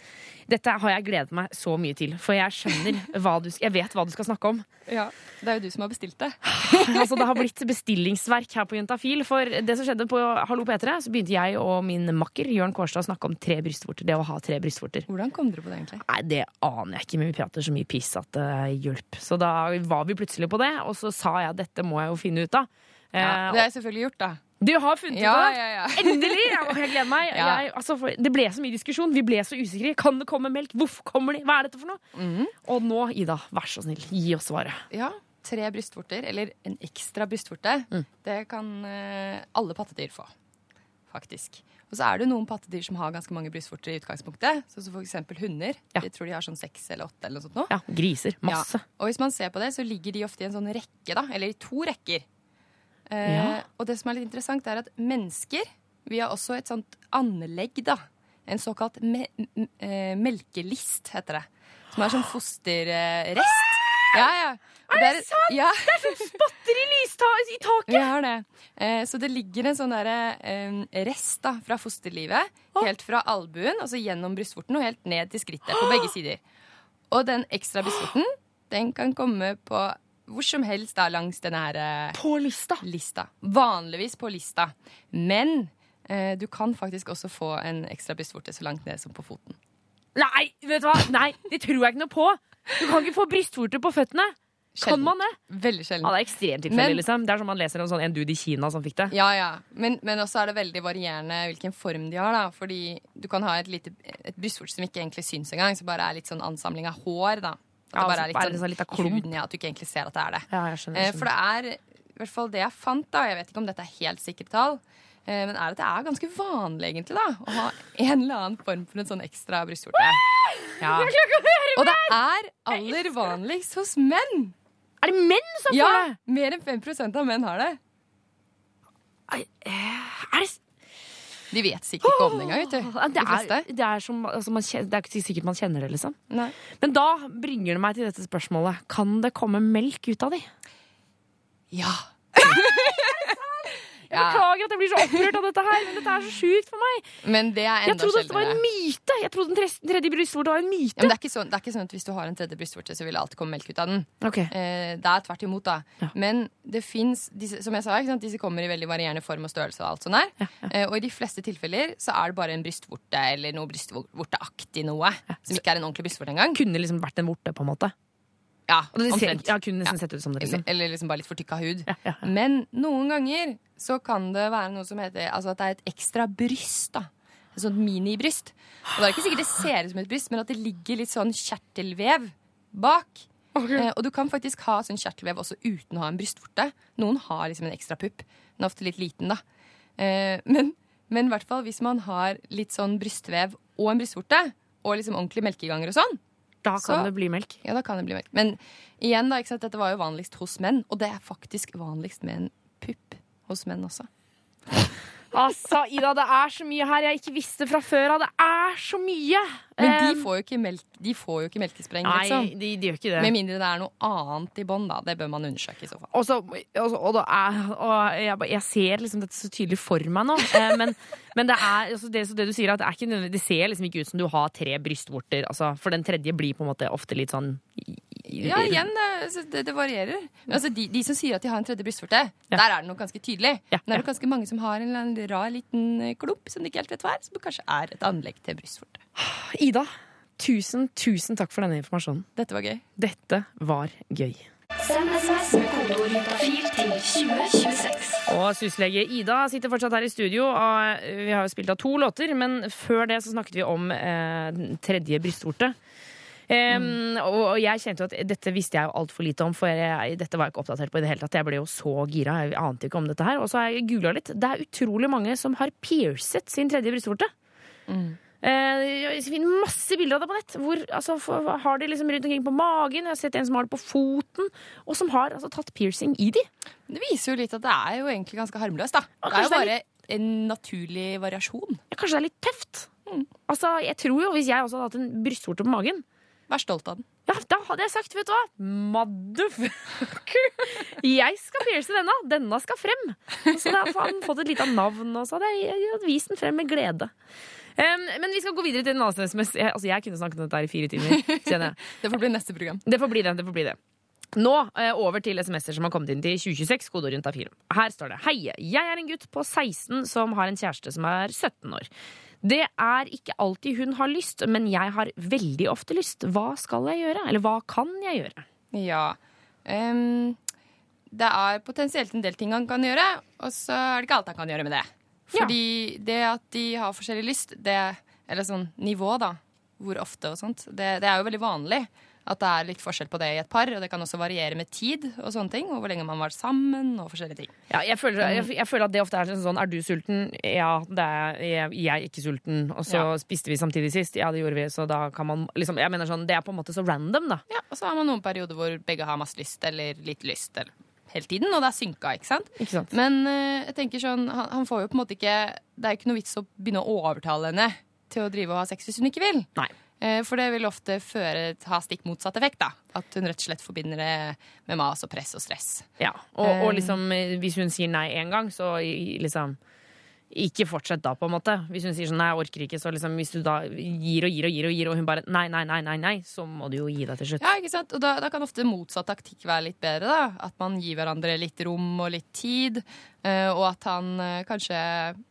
Speaker 2: Dette har jeg gledet meg så mye til, for jeg skjønner hva du, jeg vet hva du skal snakke om.
Speaker 8: Ja, Det er jo du som har bestilt det.
Speaker 2: altså, det har blitt bestillingsverk her på Juntafil. For det som skjedde på Hallo P3, så begynte jeg og min makker Jørn Kårstad å snakke om tre brystvorter. Det å ha tre brystvorter.
Speaker 8: Hvordan kom dere på det, egentlig?
Speaker 2: Nei, Det aner jeg ikke, men vi prater så mye piss at det hjelper. Så da var vi plutselig på det, og så sa jeg at dette må jeg jo finne ut av.
Speaker 8: Ja,
Speaker 2: Eh,
Speaker 8: det har jeg selvfølgelig gjort, da.
Speaker 2: Du har funnet
Speaker 8: Ja,
Speaker 2: ut av det?
Speaker 8: ja, ja.
Speaker 2: Endelig! Jeg, jeg gleder meg.
Speaker 8: Ja.
Speaker 2: Jeg, altså, det ble så mye diskusjon. Vi ble så usikre. Kan det komme melk? Hvorfor kommer de? Hva er dette for noe?
Speaker 8: Mm.
Speaker 2: Og nå, Ida, vær så snill, gi oss svaret.
Speaker 8: Ja, Tre brystvorter, eller en ekstra brystvorte, det kan uh, alle pattedyr få. Faktisk. Og så er det noen pattedyr som har ganske mange brystvorter i utgangspunktet. Så, som for eksempel hunder. Jeg tror de har sånn seks eller åtte eller noe sånt nå.
Speaker 2: Ja, griser. Masse.
Speaker 8: Ja. Og hvis man ser på det, så ligger de ofte i en sånn rekke, da. Eller i to rekker. Eh,
Speaker 2: Ja.
Speaker 8: Og det som er litt interessant, er at mennesker Vi har også et sånt anlegg, da. En såkalt me eh, melkelist, heter det. Som er sånn fosterrest. Ja, ja. Og
Speaker 2: Er det sant?
Speaker 8: Ja.
Speaker 2: Det er sånn spotter i lystaket i taket!
Speaker 8: Har det. Eh, så det ligger en sånn derre eh, rest da, fra fosterlivet. Helt fra albuen, altså gjennom brystvorten og helt ned til skrittet på begge sider. Og den ekstra brystvorten, den kan komme på hvor som helst da langs denne her eh,
Speaker 2: På lista?
Speaker 8: lista. Vanligvis på lista. Men eh, du kan faktisk også få en ekstra brystvorte så langt ned som på foten.
Speaker 2: Nei, vet du hva? Nei, det tror jeg ikke noe på. Du kan ikke få brystvorte på føttene. Kan man det?
Speaker 8: Veldig sjelden.
Speaker 2: Ja, det er ekstremt tilfellig,
Speaker 8: Men-
Speaker 2: liksom. Det er som man leser om sånn en dude i Kina som fikk det.
Speaker 8: Ja, ja. Men, men også er det veldig varierende hvilken form de har. da Fordi du kan ha et, lite, et brystvorte som ikke egentlig syns engang, som bare er litt sånn ansamling av hår. da At
Speaker 2: Ja,
Speaker 8: det bare er litt
Speaker 2: bare sånn
Speaker 8: sånn
Speaker 2: liten klump.
Speaker 8: ja, At du ikke egentlig ser at det er det.
Speaker 2: Ja, jeg skjønner, jeg
Speaker 8: skjønner. For det er i hvert fall det jeg fant, da, jeg vet ikke om dette er helt sikre tall, eh, men er at det er ganske vanlig egentlig da, å ha en eller annen form for en sånn ekstra brystvorte. Ja. Og det er aller vanligst hos menn.
Speaker 2: Er det menn som får det?
Speaker 8: Mer enn 5% av menn har det.
Speaker 2: Er det
Speaker 8: De vet sikkert ikke om det engang, vet du.
Speaker 2: Det er, det, er som, altså man det er ikke sikkert man kjenner det, liksom.
Speaker 8: Nei.
Speaker 2: Men da bringer det meg til dette spørsmålet. Kan det komme melk ut av de?
Speaker 8: Ja.
Speaker 2: Jeg beklager at jeg blir så opprørt av dette her, men dette er så sjukt for meg.
Speaker 8: Men det er
Speaker 2: Jeg trodde dette var en myte. Jeg trodde den tredje brystvorta var en
Speaker 8: Ja,
Speaker 2: myte.
Speaker 8: men det, er sånn, det er ikke sånn at hvis du har en tredje brystvorte, så vil det alltid komme melk ut av den.
Speaker 2: Okay.
Speaker 8: Eh, det er tvert imot, da. Men det fins, som jeg sa, disse kommer i veldig varierende form og størrelse. Og alt sånt der. Eh, og i de fleste tilfeller så er det bare en brystvorte eller noe brystvorteaktig noe. Som ikke er en ordentlig brystvorte engang.
Speaker 2: Kunne liksom vært en vorte, på en måte.
Speaker 8: Ja,
Speaker 2: Og det ser,
Speaker 8: omtrent.
Speaker 2: ja, kunne nesten sett ut som det,
Speaker 8: Eller,
Speaker 2: liksom.
Speaker 8: eller liksom bare litt fortykka hud. Men noen ganger så kan det være noe som heter Altså at det er et ekstra bryst. da Et sånt minibryst. Og det er ikke sikkert det ser ut som et bryst, men at det ligger litt sånn kjertelvev bak. Eh, og du kan faktisk ha sånn kjertelvev også uten å ha en brystvorte. Noen har liksom en ekstra pupp. Den er ofte litt liten, da. Eh, men, men i hvert fall hvis man har litt sånn brystvev og en brystvorte, og liksom ordentlige melkeganger og sånn,
Speaker 2: Da kan det bli melk.
Speaker 8: ja, da kan det bli melk. Men igjen, da, ikke sant? dette var jo vanligst hos menn, og det er faktisk vanligst med en pupp hos menn også.
Speaker 2: Altså, Ida, det er så mye her jeg ikke visste fra før av. Det er så mye!
Speaker 8: Men de får jo ikke, melk, de får jo ikke melkespreng,
Speaker 2: Nei,
Speaker 8: liksom.
Speaker 2: de, de gjør ikke det.
Speaker 8: Med mindre det er noe annet i bånn, da. Det bør man undersøke i så fall.
Speaker 2: Også, også, og, da, og, jeg, jeg ser liksom dette så tydelig for meg nå. Eh, men, men det er altså det, så det du sier, at det, er ikke, det ser liksom ikke ut som du har tre brystvorter. Altså, for den tredje blir på en måte ofte litt sånn
Speaker 8: Ja, igjen, det, det, det varierer. Men altså, de, de som sier at de har en tredje brystvorte, der er det nok ganske tydelig. Men det er nok ganske mange som har en eller annen rar liten eh, klump som de ikke helt vet hva er, som kanskje er et anlegg til brystvorte.
Speaker 2: Ida, tusen, tusen takk for denne informasjonen.
Speaker 8: Dette var gøy.
Speaker 2: Dette var gøy.
Speaker 10: Send SMS med kodeord juntafil til 2026.
Speaker 2: Og syslege Ida sitter fortsatt her i studio. Og vi har jo spilt av to låter, men før det så snakket vi om eh, tredje brystvorte. Em, og og jeg kjente jo at dette visste jeg jo altfor lite om, for jeg, dette var jeg ikke oppdatert på i det hele tatt. Jeg ble jo så gira. Jeg ante ikke om dette her. Og så har jeg googla litt. Det er utrolig mange som har piercet sin tredje brystvorte. Mm. Jeg finner masse bilder av det på nett. Hvor, altså, har de liksom rundt omkring på magen. Jeg har sett en som har det på foten, og som har altså, tatt piercing i de.
Speaker 8: Det viser jo litt at det er jo egentlig ganske harmløst, da. Det er jo bare en naturlig variasjon.
Speaker 2: Ja, Kanskje det er litt tøft. Altså, jeg tror jo Hvis jeg også hadde hatt en brystvorte på magen
Speaker 8: Vær stolt av den.
Speaker 2: Ja, Da hadde jeg sagt, vet du hva Motherfucker! Jeg skal pierce denne. Denne skal frem. Og så hadde han fått et lite navn, og så hadde jeg, vist den frem med glede. Um, men vi skal gå videre til en annen SMS. Jeg, altså, jeg kunne snakket om dette her i fire timer. jeg.
Speaker 8: Det får bli neste program.
Speaker 2: Det får bli det. det, får bli det. Nå eh, over til SMS-er som har kommet inn til 2026. kode rundt av film. Her står det Hei, jeg er en gutt på 16 som har en kjæreste som er 17 år. Det er ikke alltid hun har lyst, men jeg har veldig ofte lyst. Hva skal jeg gjøre? Eller hva kan jeg gjøre?
Speaker 8: Ja. Um, det er potensielt en del ting han kan gjøre, og så er det ikke alt han kan gjøre med det. Fordi det at de har forskjellig lyst, det, eller sånn nivå, da, hvor ofte og sånt, det, det er jo veldig vanlig. At det er litt forskjell på det i et par, og det kan også variere med tid og sånne ting. Og hvor lenge man var sammen, og forskjellige ting.
Speaker 2: Ja, jeg, føler, jeg, jeg føler at det ofte er sånn Er du sulten? Ja, det er jeg, jeg er ikke sulten. Og så
Speaker 8: Ja.
Speaker 2: spiste vi samtidig sist. Ja, det gjorde vi. Så da kan man liksom Jeg mener sånn, Det er på en måte så random, da.
Speaker 8: Ja, Og så har man noen perioder hvor begge har masse lyst, eller litt lyst, eller hele tiden, og det er synka, ikke sant?
Speaker 2: Ikke sant?
Speaker 8: Men uh, jeg tenker sånn, han, han får jo på en måte ikke Det er ikke noe vits å begynne å overtale henne til å drive og ha sex hvis hun ikke vil.
Speaker 2: Nei.
Speaker 8: Eh, For det vil ofte føre, ha stikk motsatt effekt. da At hun rett og slett forbinder det med mas og press og stress.
Speaker 2: Ja, og, og
Speaker 8: Eh.
Speaker 2: liksom eh, hvis hun sier nei én gang, så liksom ikke fortsett da, på en måte. Hvis hun sier sånn nei, jeg orker ikke, så liksom hvis du da gir og gir og gir, og gir og hun bare nei, nei, nei, nei, nei, så må du jo gi deg til slutt.
Speaker 8: Ja, ikke sant? Og da, da kan ofte motsatt taktikk være litt bedre. da At man gir hverandre litt rom og litt tid. og at han kanskje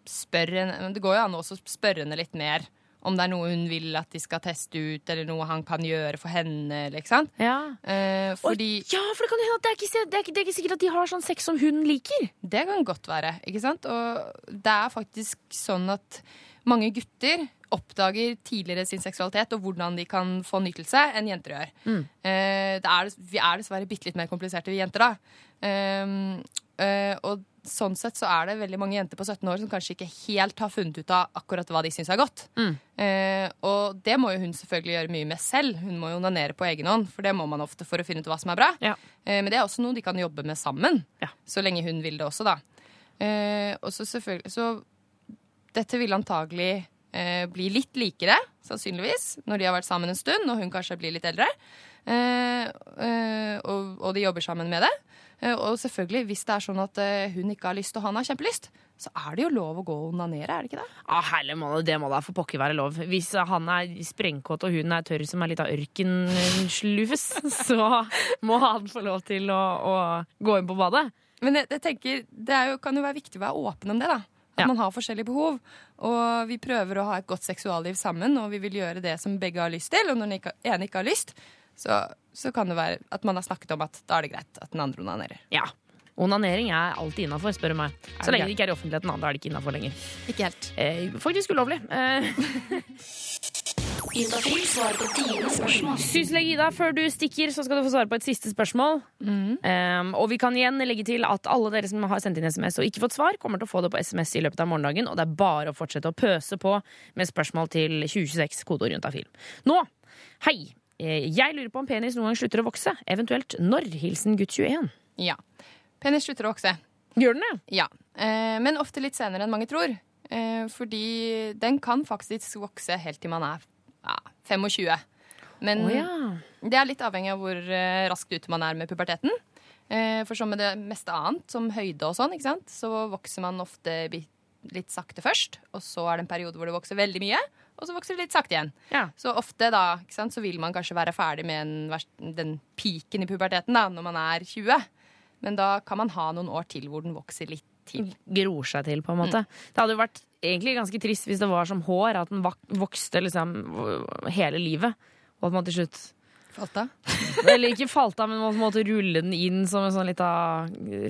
Speaker 8: spør henne Det går jo an å spørre henne litt mer om det er noe hun vil at de skal teste ut, eller noe han kan gjøre for henne. Ikke sant?
Speaker 2: Ja.
Speaker 8: Eh, fordi
Speaker 2: Ja, for det kan hende at det er, ikke, det, er ikke, det er ikke sikkert at de har sånn sex som hun liker.
Speaker 8: Det kan godt være, ikke sant? Og det er faktisk sånn at mange gutter oppdager tidligere sin seksualitet og hvordan de kan få nytelse, enn jenter gjør.
Speaker 2: Mm.
Speaker 8: Eh, det er, vi er dessverre bitte litt mer kompliserte, vi jenter, da. Um, Eh, og sånn sett så er det veldig mange jenter på 17 år som kanskje ikke helt har funnet ut av akkurat hva de syns er godt.
Speaker 2: Mm.
Speaker 8: Eh, og det må jo hun selvfølgelig gjøre mye med selv. Hun må jo onanere på egen hånd, for det må man ofte for å finne ut hva som er bra.
Speaker 2: Ja.
Speaker 8: Eh, men det er også noe de kan jobbe med sammen.
Speaker 2: Ja.
Speaker 8: Så lenge hun vil det også, da. Eh, og så selvfølgelig Så dette vil antagelig eh, bli litt likere, sannsynligvis, når de har vært sammen en stund, og hun kanskje blir litt eldre. Eh, eh, og, og de jobber sammen med det. Eh, og selvfølgelig, hvis det er sånn at hun ikke har lyst og han har kjempelyst, så er det jo lov å gå og onanere, er det ikke det?
Speaker 2: Ah, herlig må det, det må da for pokker være lov. Hvis han er sprengkåt og hun er tørr som ei lita ørkenslufes, så må han få lov til å, å gå inn på badet.
Speaker 8: Men jeg, jeg tenker, det jo, kan jo være viktig å være åpen om det, da. At
Speaker 2: Ja.
Speaker 8: man har forskjellige behov. Og vi prøver å ha et godt seksualliv sammen, og vi vil gjøre det som begge har lyst til. Og når den ene ikke har lyst, så, så kan det være at man har snakket om at da er det greit at den andre onanerer.
Speaker 2: Ja. Onanering er alltid innafor, spør du meg. Så lenge det ikke er i offentligheten, da, er det ikke innafor lenger.
Speaker 8: Ikke helt.
Speaker 2: Eh, faktisk ulovlig. Eh. Syslege Ida, før du stikker, så skal du få svare på et siste spørsmål. Um, og vi kan igjen legge til at alle dere som har sendt inn SMS og ikke fått svar, kommer til å få det på SMS i løpet av morgendagen, og det er bare å fortsette å pøse på med spørsmål til 2026, kodeord juntafil. Nå, hei! Eh, Jeg lurer på om penis noen gang slutter å vokse. Eventuelt når. Hilsen gutt 21.
Speaker 8: Ja. Penis slutter å vokse.
Speaker 2: Gjør den det?
Speaker 8: Ja. Eh, men ofte litt senere enn mange tror. Eh, fordi den kan faktisk vokse helt til man er 25. Men
Speaker 2: oh, ja.
Speaker 8: det er litt avhengig av hvor raskt ute man er med puberteten. For som med det meste annet, som høyde og sånn, så vokser man ofte litt sakte først. Og så er det en periode hvor det vokser veldig mye, og så vokser det litt sakte igjen.
Speaker 2: Ja.
Speaker 8: Så ofte da, sant, så vil man kanskje være ferdig med en, den piken i puberteten da, når man er 20. Men da kan man ha noen år til hvor den vokser litt til.
Speaker 2: gror seg til, på en måte. Det hadde jo vært egentlig ganske trist hvis det var som hår, at den vokste liksom hele livet. Og at man til slutt
Speaker 8: Falt av?
Speaker 2: Eller ikke falt av, men man måtte rulle den inn som en sånn lita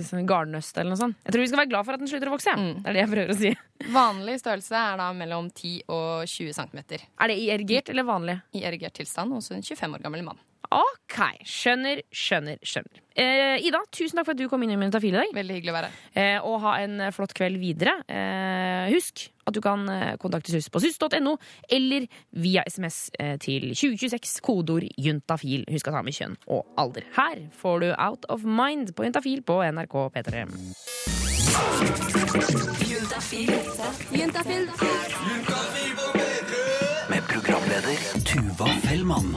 Speaker 2: sånn garnnøst eller noe sånt. Jeg tror vi skal være glad for at den slutter å vokse. ja. Det er det jeg prøver å si.
Speaker 8: Vanlig størrelse er da mellom 10 og 20 cm.
Speaker 2: Er det i erigert eller vanlig?
Speaker 8: I erigert tilstand hos en 25 år gammel mann.
Speaker 2: OK. Skjønner, skjønner, skjønner. Eh, Ida, tusen takk for at du kom inn i Juntafil i dag.
Speaker 8: Veldig hyggelig å være.
Speaker 2: Eh, og ha en eh, flott kveld videre. Eh, husk at du kan eh, kontakte SUS på sus.no, eller via SMS eh, til 2026, kodeord juntafil. Husk å ta med kjønn og alder. Her får du Out of Mind på Juntafil på NRK P3.
Speaker 1: Med programleder Tuva Fellmann.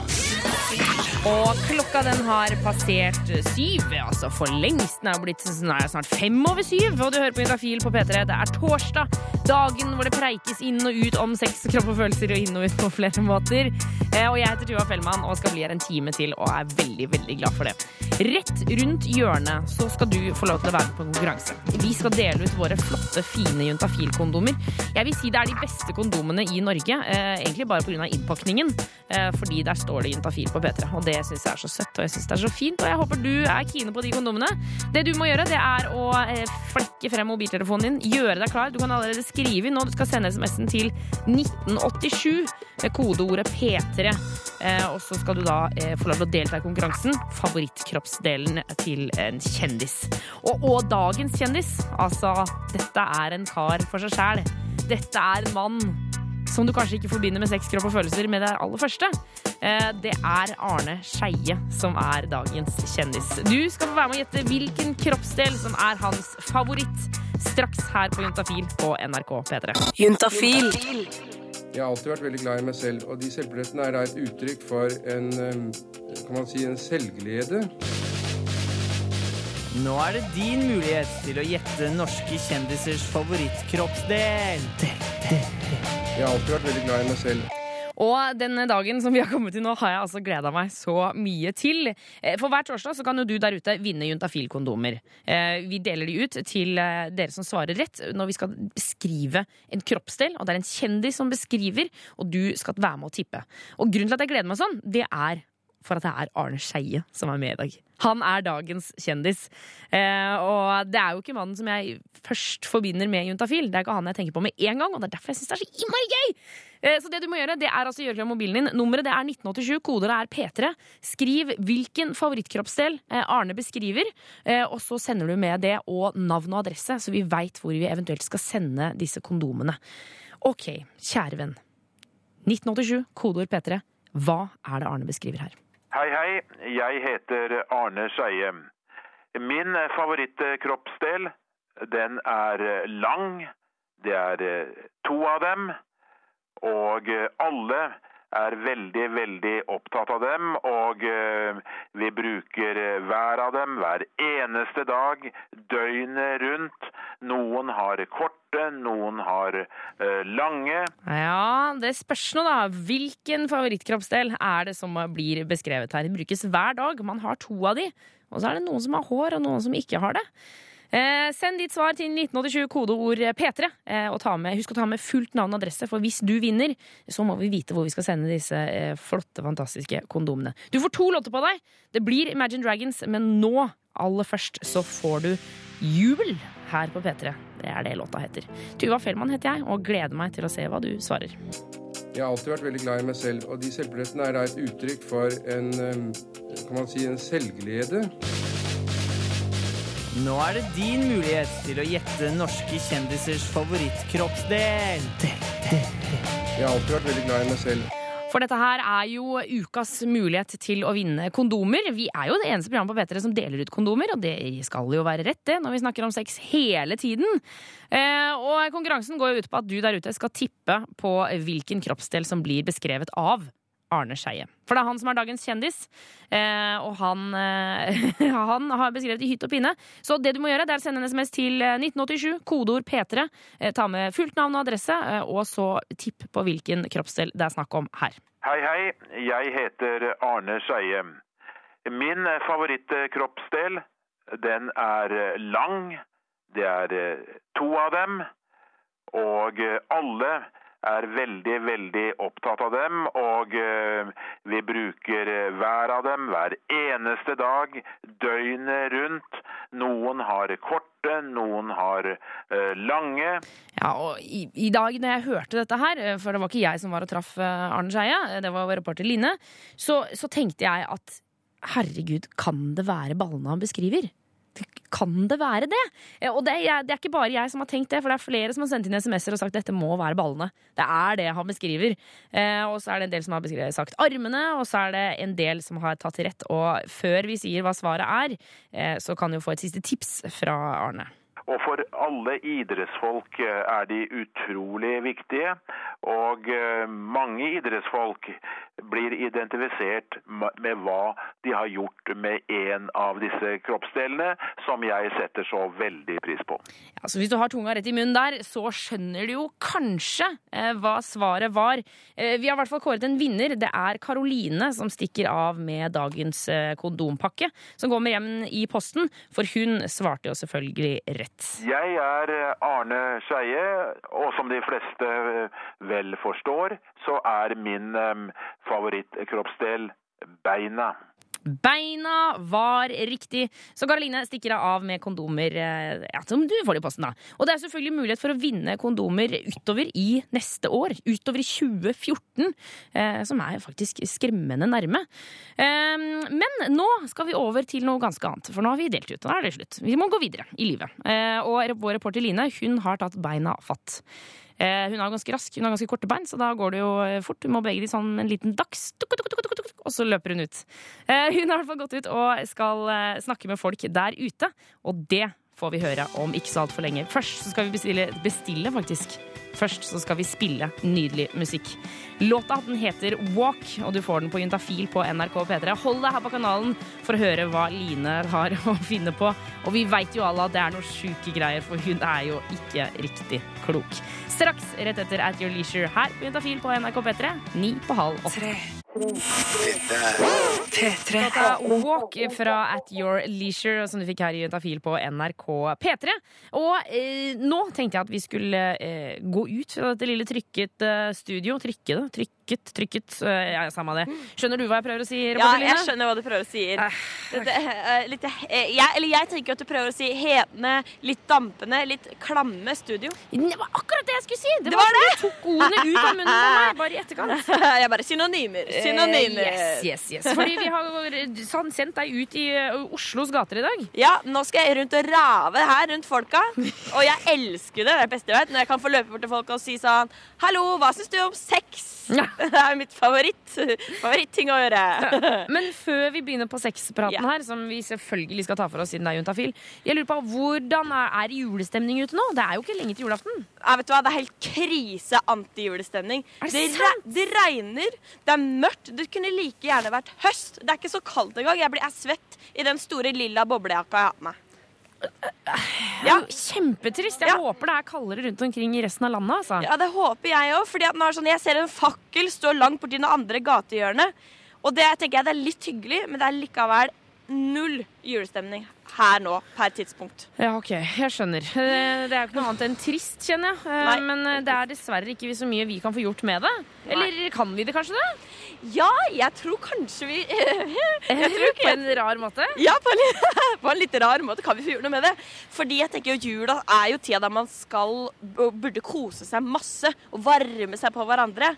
Speaker 2: Og klokka den har passert syv, altså for lengst. Den er blitt er snart fem over syv, og du hører på Juntafil på P3. Det er torsdag, dagen hvor det preikes inn og ut om sex, kropp og følelser, og inn og ut på flere måter. Eh, Og jeg heter Tuva Fellmann og skal bli her en time til, og er veldig, veldig glad for det. Rett rundt hjørnet så skal du få lov til å være med på en konkurranse. Vi skal dele ut våre flotte, fine Juntafil-kondomer. Jeg vil si det er de beste kondomene i Norge, eh, egentlig bare pga. innpakningen, eh, fordi der står det Juntafil på P3. Og det syns jeg er så søtt, og jeg syns det er så fint, og jeg håper du er kine på de kondomene. Det du må gjøre, det er å eh, flekke frem mobiltelefonen din, gjøre deg klar. Du kan allerede skrive inn nå, du skal sende SMS-en til 1987 med kodeordet P3. Eh, og så skal du da eh, få lov til å delta i konkurransen. Favorittkroppsdelen til en kjendis. Og, og dagens kjendis. Altså, dette er en kar for seg sjæl. Dette er en mann som du kanskje ikke forbinder med sex, kropp og følelser med det aller første. Eh, Det er Arne Skeie som er dagens kjendis. Du skal få være med å gjette hvilken kroppsdel som er hans favoritt. Straks her på Juntafil på NRK P3.
Speaker 11: Juntafil.
Speaker 12: Jeg har alltid vært veldig glad i meg selv, og de selvbillettene er da et uttrykk for en, kan man si, en selvglede.
Speaker 13: Nå er det din mulighet til å gjette norske kjendisers favorittkroppsdel.
Speaker 12: Jeg har alltid vært veldig glad i meg selv.
Speaker 2: Og denne dagen som vi har kommet til nå, har jeg altså gleda meg så mye til. Eh, For hver torsdag så kan jo du der ute vinne Juntafil-kondomer. Eh, Vi deler de ut til eh, dere som svarer rett når vi skal beskrive en kroppsdel. Og det er en kjendis som beskriver, og du skal være med å tippe. Og grunnen til at jeg gleder meg sånn, det er for at det er Arne Skeie som er med i dag. Han er dagens kjendis. Eh, og det er jo ikke mannen som jeg først forbinder med Juntafil. Det er ikke han jeg tenker på med en gang, og det er derfor jeg syns det er så innmari gøy! Eh, så det du må gjøre, det er altså gjøre klar mobilen din. Nummeret det er 1987, kodet er P3. Skriv hvilken favorittkroppsdel eh, Arne beskriver, eh, og så sender du med det og navn og adresse, så vi veit hvor vi eventuelt skal sende disse kondomene. Ok, kjære venn. 1987, kodeord P3. Hva er det Arne beskriver her?
Speaker 11: Hei, hei. Jeg heter Arne Skeie. Min favorittkroppsdel, den er lang. Det er to av dem. Og alle er veldig, veldig opptatt av dem. Og eh, vi bruker hver av dem hver eneste dag, døgnet rundt. Noen har korte, noen har eh, lange.
Speaker 2: Ja, det spørs nå, da. Hvilken favorittkroppsdel er det som blir beskrevet her? Det brukes hver dag. Man har to av de. Og så er det noen som har hår, og noen som ikke har det. Eh, send ditt svar til 1987, kodeord P3. Eh, og med, husk å ta med fullt navn og adresse, for hvis du vinner, så må vi vite hvor vi skal sende disse eh, flotte, fantastiske kondomene. Du får to låter på deg. Det blir Imagine Dragons, men nå, aller først, så får du Jubel her på P3. Det er det låta heter. Tuva Fellmann heter jeg, og gleder meg til å se hva du svarer.
Speaker 12: Jeg har alltid vært veldig glad i meg selv, og de selvbillettene er da et uttrykk for en, eh, kan man si, en selvglede.
Speaker 13: Nå er det din mulighet til å gjette norske kjendisers favorittkroppsdel.
Speaker 12: Jeg har alltid vært veldig glad i meg selv.
Speaker 2: For dette her er jo ukas mulighet til å vinne kondomer. Vi er jo det eneste programmet på P3 som deler ut kondomer, og det skal jo være rett, det, når vi snakker om sex hele tiden. Eh, og konkurransen går jo ut på at du der ute skal tippe på hvilken kroppsdel som blir beskrevet av Arne Skeie. For det er han som er dagens kjendis, eh, og han, eh, han har beskrevet i hytt og pinne. Så det du må gjøre, det er å sende en SMS til eh, 1987, kodeord P3. Eh, ta med fullt navn og adresse, eh, og så tipp på hvilken kroppsdel det er snakk om her.
Speaker 11: Hei, hei. Jeg heter Arne Skeie. Min favorittkroppsdel, den er lang. Det er to av dem. Og alle er veldig, veldig opptatt av dem. Og eh, vi bruker hver av dem hver eneste dag, døgnet rundt. Noen har korte, noen har eh, lange.
Speaker 2: Ja, og i, i dag når jeg hørte dette her, eh, for det var ikke jeg som var og traff eh, Arne Skeie, det var reporter Line, så, så tenkte jeg at herregud, kan det være ballene han beskriver? Kan det være det? Eh, Og det er, det er ikke bare jeg som har tenkt det, for det er flere som har sendt inn SMS-er og sagt dette må være ballene. Det er det han beskriver. Eh, og så er det en del som har sagt armene, og så er det en del som har tatt til rett. Og før vi sier hva svaret er, eh, så kan vi jo få et siste tips fra Arne.
Speaker 11: Og for alle idrettsfolk eh, er de utrolig viktige. Og eh, mange idrettsfolk blir identifisert med hva de har gjort med en av disse kroppsdelene, som jeg setter så veldig pris på.
Speaker 2: Ja, så Hvis du har tunga rett i munnen der, så skjønner du jo kanskje eh, hva svaret var. Vi har i hvert fall kåret en vinner. Det er Karoline som stikker av med dagens kondompakke, som kommer hjem i posten, for hun svarte jo selvfølgelig rett.
Speaker 11: Jeg er eh, Arne Skeie, og som de fleste eh, vel forstår, så er min eh, favorittkroppsdel beina.
Speaker 2: Beina var riktig, så Karoline stikker av med kondomer eh, ja, som du får i posten. da. Og det er selvfølgelig mulighet for å vinne kondomer utover i neste år. Utover i 2014, eh, som er faktisk skremmende nærme. Eh, men nå skal vi over til noe ganske annet, for nå har vi delt ut. Da er det slutt. Vi må gå videre i livet. Eh, og vår reporter Line hun har tatt beina fatt. Eh, hun er ganske rask, hun har ganske korte bein, så da går det jo eh, fort. Hun må bevege de sånn en liten dags, og så løper hun ut. Eh, hun har i hvert fall gått ut og skal snakke med folk der ute, og det får vi høre om ikke så altfor lenge. Først så skal vi bestille, bestille faktisk. Først så skal vi spille nydelig musikk. Låta den heter Walk, og du får den på Juntafil på NRK P3. Hold deg her på kanalen for å høre hva Line har å finne på. Og vi veit jo alle at det er noe sjuke greier, for hun er jo ikke riktig klok. Straks rett etter At Your Leisure her på Juntafil på NRK P3, ni på halv åtte.
Speaker 14: P3.
Speaker 2: Dette er Walk fra At Your Leisure, som du fikk her i Juntafil på NRK P3. Og eh, nå tenkte jeg at vi skulle eh, gå ut fra dette lille trykket eh, studio. Trykke det. Trykket, trykket. Eh, ja, samme det. Skjønner du hva jeg prøver å si?
Speaker 5: Ja, jeg skjønner hva du prøver å si. Dette, eh, litt, eh, jeg, eller jeg tenker at du prøver å si hetende, litt dampende, litt klamme studio.
Speaker 2: Det var akkurat det jeg skulle si! Det,
Speaker 5: Det
Speaker 2: var
Speaker 5: var
Speaker 2: det! du tok ordene ut av munnen på meg, bare i etterkant.
Speaker 5: jeg bare synonymer. Synonymer.
Speaker 2: Eh, yes, yes, yes. Fordi vi har sånn, sendt deg ut i eh, Oslos gater i dag.
Speaker 5: Ja, nå skal jeg rundt og rave her rundt folka. Og jeg elsker det. Det er det beste jeg vet. Når jeg kan få løpe bort til folk og si sånn Hallo, hva syns du om sex? Det er mitt favoritt. Favoritting å gjøre.
Speaker 2: Men før vi begynner på sexpraten her, som vi selvfølgelig skal ta for oss siden det er juntafil, jeg lurer på hvordan er, er julestemning ute nå? Det er jo ikke lenge til julaften.
Speaker 5: Ja, vet du hva? Det er helt krise antijulestemning.
Speaker 2: Det
Speaker 5: Det, re det regner, det er mørkt. Det kunne like gjerne vært høst. Det er ikke så kaldt engang. Jeg blir svett i den store lilla boblejakka jeg har på meg.
Speaker 2: Ja. Kjempetrist. Jeg håper det er kaldere rundt omkring i resten av landet. Altså.
Speaker 5: Ja, det håper jeg òg. Er sånn, jeg ser en fakkel stå langt borti det andre gatehjørnet. Og det tenker jeg det er litt hyggelig, men det er likevel null julestemning her nå per tidspunkt.
Speaker 2: Ja, ok. Jeg skjønner. Eh, Det er jo ikke noe annet enn trist, kjenner jeg. Eh,
Speaker 5: Nei.
Speaker 2: Men eh, det er dessverre ikke så mye vi kan få gjort med det. Eller kan vi det kanskje det?
Speaker 5: Ja, jeg tror kanskje vi jeg tror
Speaker 2: På en rar måte?
Speaker 5: Ja, på en, på en litt rar måte kan vi få gjort noe med det. Fordi jeg tenker jo jula er jo tida der man skal og burde kose seg masse og varme seg på hverandre.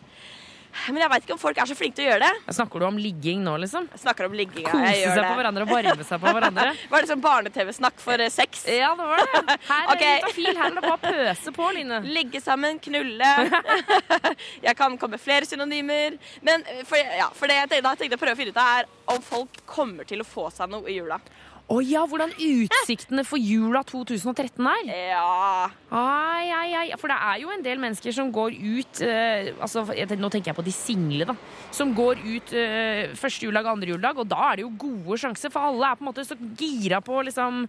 Speaker 5: Men jeg veit ikke om folk er så flinke til å gjøre det.
Speaker 2: Snakker du om ligging nå, liksom?
Speaker 5: Jeg snakker om ligging. ja,
Speaker 2: Kose seg
Speaker 5: det.
Speaker 2: på hverandre og varme seg på hverandre?
Speaker 5: Var det sånn barne-TV-snakk for eh, sex?
Speaker 2: Ja, det var det. Her
Speaker 5: Ok.
Speaker 2: er Juntafil. Her er det bare å pøse på, Line.
Speaker 5: Ligge sammen, knulle. jeg kan komme med flere synonymer. Men eh, for, ja, for det jeg tenkte, da tenkte jeg å prøve å finne ut av, er om folk kommer til å få seg noe i jula.
Speaker 2: Å ja, hvordan utsiktene for jula 2013 er?
Speaker 5: Ja.
Speaker 2: Ai, ai, ai. For det er jo en del mennesker som går ut eh, altså, jeg Nå tenker jeg på de single, da. Som går ut eh, første juledag, andre juledag, og da er det jo gode sjanser, for alle er på en måte så gira på liksom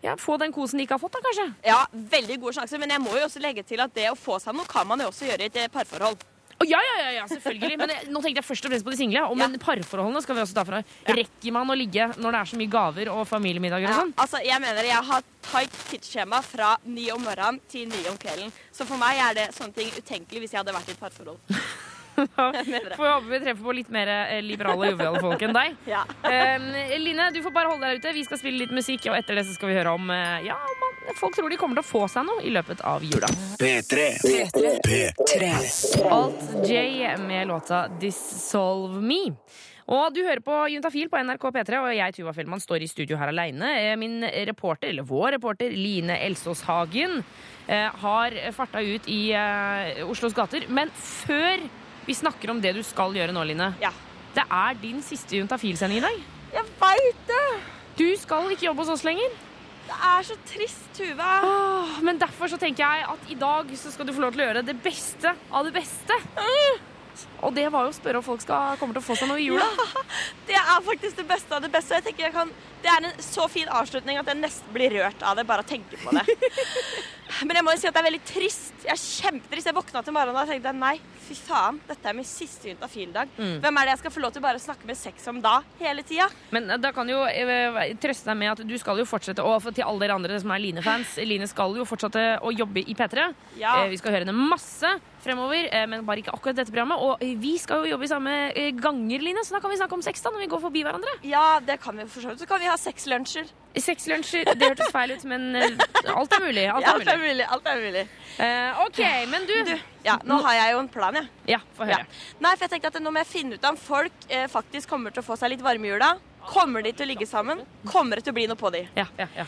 Speaker 2: ja, få den kosen de ikke har fått, da, kanskje.
Speaker 5: Ja, veldig gode sjanser, men jeg må jo også legge til at det å få seg noe kan man jo også gjøre i et parforhold.
Speaker 2: Å, ja, ja, ja, ja, selvfølgelig. Men jeg, nå tenkte jeg først og fremst på de single. Og men parforholdene skal vi også ta fra. Rekker man å ligge når det er så mye gaver og familiemiddager og sånn?
Speaker 5: altså, jeg mener jeg har tight tidsskjema fra ni om morgenen til ni om kvelden. Så for meg er det sånne ting utenkelig hvis jeg hadde vært i et parforhold. Da.
Speaker 2: Får vi håpe vi treffer på litt mer eh, liberale og joviale folk enn deg.
Speaker 5: Ja.
Speaker 2: Um, Line, du får bare holde deg ute. Vi skal spille litt musikk, og etter det så skal vi høre om eh, Ja, man, folk tror de kommer til å få seg noe i løpet av jula.
Speaker 1: P3. P3.
Speaker 2: Alt J med låta 'Dissolve Me'. Og du hører på Juntafil på NRK P3, og jeg, Tuva Fellmann, står i studio her aleine. Min reporter, eller vår reporter, Line Elsås Hagen, eh, har farta ut i eh, Oslos gater. Men før vi snakker om det du skal gjøre nå, Line. Det er din siste Juntafil-sending i dag.
Speaker 5: Jeg veit det!
Speaker 2: Du skal ikke jobbe hos oss lenger.
Speaker 5: Det er så trist, Tuva.
Speaker 2: Åh, men derfor så tenker jeg at i dag så skal du få lov til å gjøre det beste av det beste. Og det var jo å spørre om folk skal, kommer til å få seg noe i jula.
Speaker 5: Ja, det er faktisk det beste av det beste. Jeg tenker jeg kan, det er en så fin avslutning at jeg nesten blir rørt av det bare å tenke på det. Men jeg må jo si at det er veldig trist. Jeg er kjempetrist. Jeg våkna til morgenen og tenkte nei, fy faen, dette er min siste juntafil-dag.
Speaker 2: Mm.
Speaker 5: Hvem er det jeg skal få lov til bare å snakke med sex om da, hele tida?
Speaker 2: Men eh, da kan jo eh, trøste deg med at du skal jo fortsette, og for til alle dere andre som er Line-fans, Line skal jo fortsette å jobbe i P3.
Speaker 5: Ja.
Speaker 2: Eh, Vi skal høre henne masse fremover, eh, men bare ikke akkurat dette programmet. Og vi skal jo jobbe i samme ganger, Line, så da kan vi snakke om sex da, når vi går forbi hverandre.
Speaker 5: Ja, det kan vi for så vidt. Så kan vi ha sexlunsjer.
Speaker 2: Sexlunsjer, det hørtes feil ut, men alt er mulig. Alt
Speaker 5: Ja,
Speaker 2: er
Speaker 5: alt er
Speaker 2: mulig.
Speaker 5: Alt er mulig.
Speaker 2: Uh, OK, men du,
Speaker 5: Ja, nå har jeg jo en plan, jeg.
Speaker 2: Ja, få høre.
Speaker 5: Nei, for jeg tenkte at nå må jeg finne ut om folk eh, faktisk kommer til å få seg litt varme i jula. Kommer de til å ligge sammen? Kommer det til å bli noe på de?
Speaker 2: Ja, ja, ja.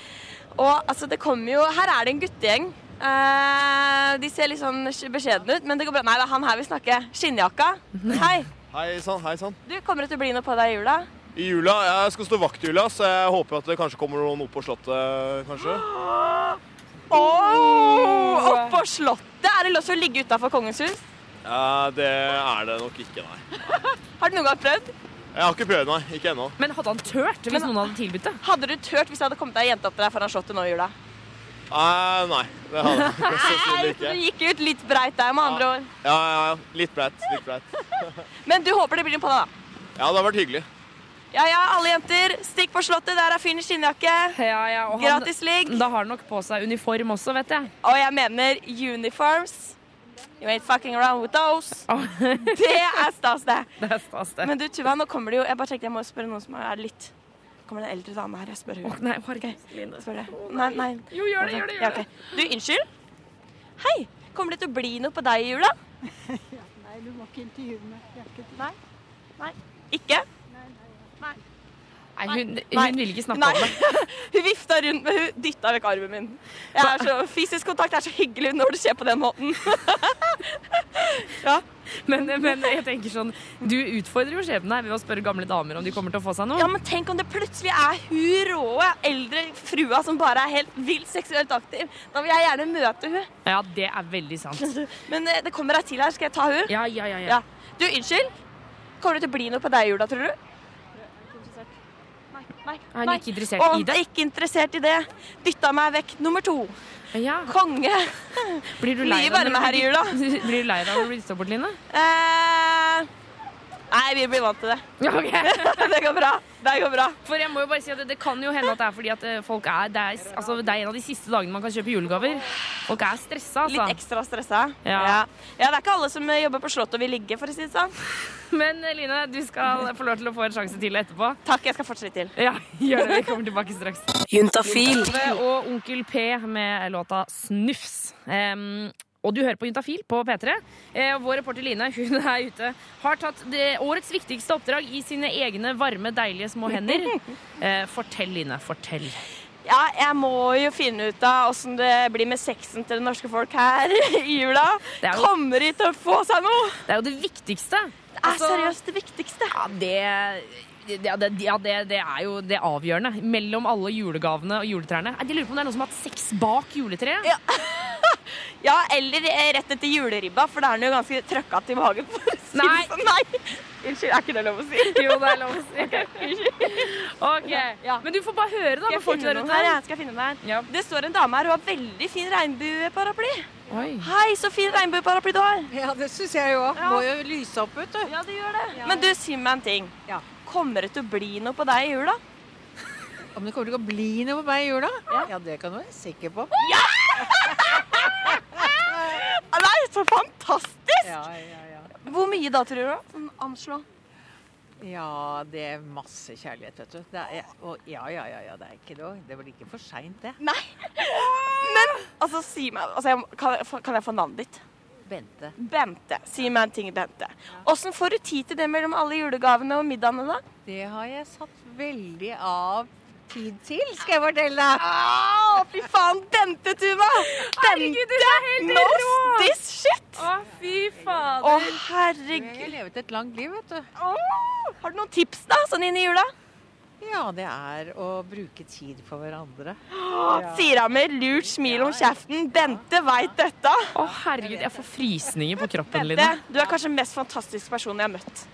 Speaker 5: Og altså, det kommer jo Her er det en guttegjeng. Eh, de ser litt sånn beskjedne ut, men det går bra. Nei, det er han her vi snakker. Skinnjakka. Hei.
Speaker 15: Hei sann, hei sann.
Speaker 5: Du, kommer det til å bli noe på deg i jula?
Speaker 15: I jula, Jeg skal stå vakt i jula, så jeg håper at det kanskje kommer noen opp på Slottet, kanskje.
Speaker 5: Oh, Oppå Slottet! Er det lov til å ligge utafor Kongens hus?
Speaker 15: Ja, Det er det nok ikke, nei.
Speaker 5: Har du noen gang prøvd?
Speaker 15: Jeg har ikke prøvd, nei. Ikke ennå.
Speaker 2: Men hadde han tørt hvis
Speaker 5: Men-
Speaker 2: noen hadde tilbudt det?
Speaker 5: Hadde du tørt hvis det hadde kommet ei jente opp til deg foran Slottet nå i jula?
Speaker 15: Uh, nei, det hadde jeg sannsynlig
Speaker 5: så du gikk ut litt breit der, med andre ord.
Speaker 15: Ja, ja, ja. Litt breit. Litt breit.
Speaker 5: Men du håper det blir en på deg, da?
Speaker 15: Ja, det har vært hyggelig.
Speaker 5: Ja ja, alle jenter, stikk på Slottet. Der er fin skinnjakke.
Speaker 2: Ja, ja, og han-
Speaker 5: Gratis ligg.
Speaker 2: Da har han nok på seg uniform også, vet jeg.
Speaker 5: Og jeg mener uniforms. You ain't fucking around with those. Det er stas, det.
Speaker 2: Det er stas, det.
Speaker 5: Men du, Tuva, nå kommer det jo Jeg bare tenkte jeg må spørre noen som er litt kommer det en eldre dame her. Jeg spør hun.
Speaker 2: nei,
Speaker 5: okay. Spør det. Nei, nei.
Speaker 2: Jo, gjør det, gjør det, gjør
Speaker 5: Ja, okay. Du, unnskyld? Hei. Kommer det til å bli noe på deg i jula?
Speaker 14: Nei, du må ikke intervjue meg. Jeg er ikke
Speaker 5: Nei. Nei. Ikke?
Speaker 2: Nei, hun,
Speaker 5: Nei.
Speaker 2: hun vil ikke snakke
Speaker 5: Nei.
Speaker 2: om det.
Speaker 5: hun vifta rundt, men hun dytta vekk armen min. Så, fysisk kontakt er så hyggelig når det skjer på den måten.
Speaker 2: Men, men jeg tenker sånn, du utfordrer jo skjebnen her ved å spørre gamle damer om de kommer til å få seg noe.
Speaker 5: Ja, men tenk om det plutselig er hun rå eldre frua som bare er helt vilt seksuelt aktiv. Da vil jeg gjerne møte hun.
Speaker 2: Ja, det er veldig sant.
Speaker 5: Men eh, det kommer ei til her. Skal jeg ta hun?
Speaker 2: Ja, ja, ja, ja.
Speaker 5: Du, unnskyld. Kommer det til å bli noe på deg i jula, tror du? Nei,
Speaker 2: Er ikke interessert
Speaker 5: og
Speaker 2: i det?
Speaker 5: Ikke interessert i det. Dytta meg vekk. Nummer to. Konge. I jula.
Speaker 2: Blir du lei deg når du blir dytta bort, Line?
Speaker 5: Eh, nei, vi blir vant til det. det går bra. Det går bra.
Speaker 2: For jeg må jo bare si at det, det kan jo hende at det er fordi at eh, folk er det, er altså, det er en av de siste dagene man kan kjøpe julegaver. Folk er stressa, altså.
Speaker 5: Litt ekstra stressa.
Speaker 2: Ja.
Speaker 5: Ja. ja, det er ikke alle som eh, jobber på Slottet og vil ligge, for å si det sånn.
Speaker 2: Men eh, Line, du skal få lov til å få en sjanse til etterpå.
Speaker 5: Takk, jeg skal fortsette til.
Speaker 2: Ja, gjør det. Vi kommer tilbake straks.
Speaker 5: Juntafil.
Speaker 2: Og Onkel P med låta Snufs. Em, og du hører på Juntafil på P3. Eh, vår reporter Line hun er ute. Har tatt det, årets viktigste oppdrag i sine egne varme, deilige små hender. Eh, fortell, Line. Fortell.
Speaker 5: Ja, jeg må jo finne ut av åssen det blir med sexen til det norske folk her i jula.
Speaker 2: jo-
Speaker 5: Kommer de til å få seg noe?
Speaker 2: Det er jo det viktigste.
Speaker 5: Det er seriøst det viktigste.
Speaker 2: Ja, det ja, det, ja det, det er jo det avgjørende. Mellom alle julegavene og juletrærne. Jeg lurer på om det er noen som har hatt sex bak juletreet.
Speaker 5: Ja, eller eh, rett etter juleribba, for da er den jo ganske trøkka til magen. for å si
Speaker 2: Nei.
Speaker 5: Nei. Unnskyld, er ikke det lov å si?
Speaker 2: Jo, det er lov å si. Ok, Men du får bare høre da
Speaker 5: Skal
Speaker 2: med folk
Speaker 5: finne
Speaker 2: der ute.
Speaker 5: her? Jeg skal finne den her. Det står en dame her, hun har veldig fin regnbueparaply. Hei, så fin regnbueparaply du har.
Speaker 14: Ja, det syns jeg jo. Må jo lyse opp, vet du.
Speaker 5: Ja, det gjør det. Men du, si meg en ting. Kommer det til å bli noe på deg i jula?
Speaker 14: Om det kommer til å bli noe på meg i jula? Ja, det kan du være sikker på.
Speaker 5: Det er så fantastisk!
Speaker 14: Ja, ja, ja.
Speaker 5: Hvor mye da, tror du? Sånn anslå.
Speaker 14: Ja, det er masse kjærlighet, vet du. Det er, og ja, ja, ja, ja, det er ikke noe Det blir ikke for seint, det.
Speaker 5: Nei. Men altså, si meg altså, kan, jeg kan jeg få navnet ditt?
Speaker 14: Bente.
Speaker 5: Bente. Si meg en ting, Bente. Åssen får du tid til det mellom alle julegavene og middagene, da?
Speaker 14: Det har jeg satt veldig av tid til, skal jeg fortelle deg.
Speaker 5: Å, fy faen, Bente, Tuva!
Speaker 2: Herregud, du er helt
Speaker 5: knows this shit!
Speaker 2: Å, fy fader.
Speaker 5: Å,
Speaker 14: Jeg
Speaker 5: herregud.
Speaker 14: har levet et langt liv, vet du.
Speaker 5: Har du noen tips, da, sånn inn i jula?
Speaker 14: Ja, det er å bruke tid for hverandre.
Speaker 5: Ja. Sier hun med lurt smil om kjeften. Bente veit dette.
Speaker 2: Å, herregud, jeg får frysninger på kroppen,
Speaker 5: Bente,
Speaker 2: Line.
Speaker 5: du er kanskje den mest fantastiske personen jeg har møtt.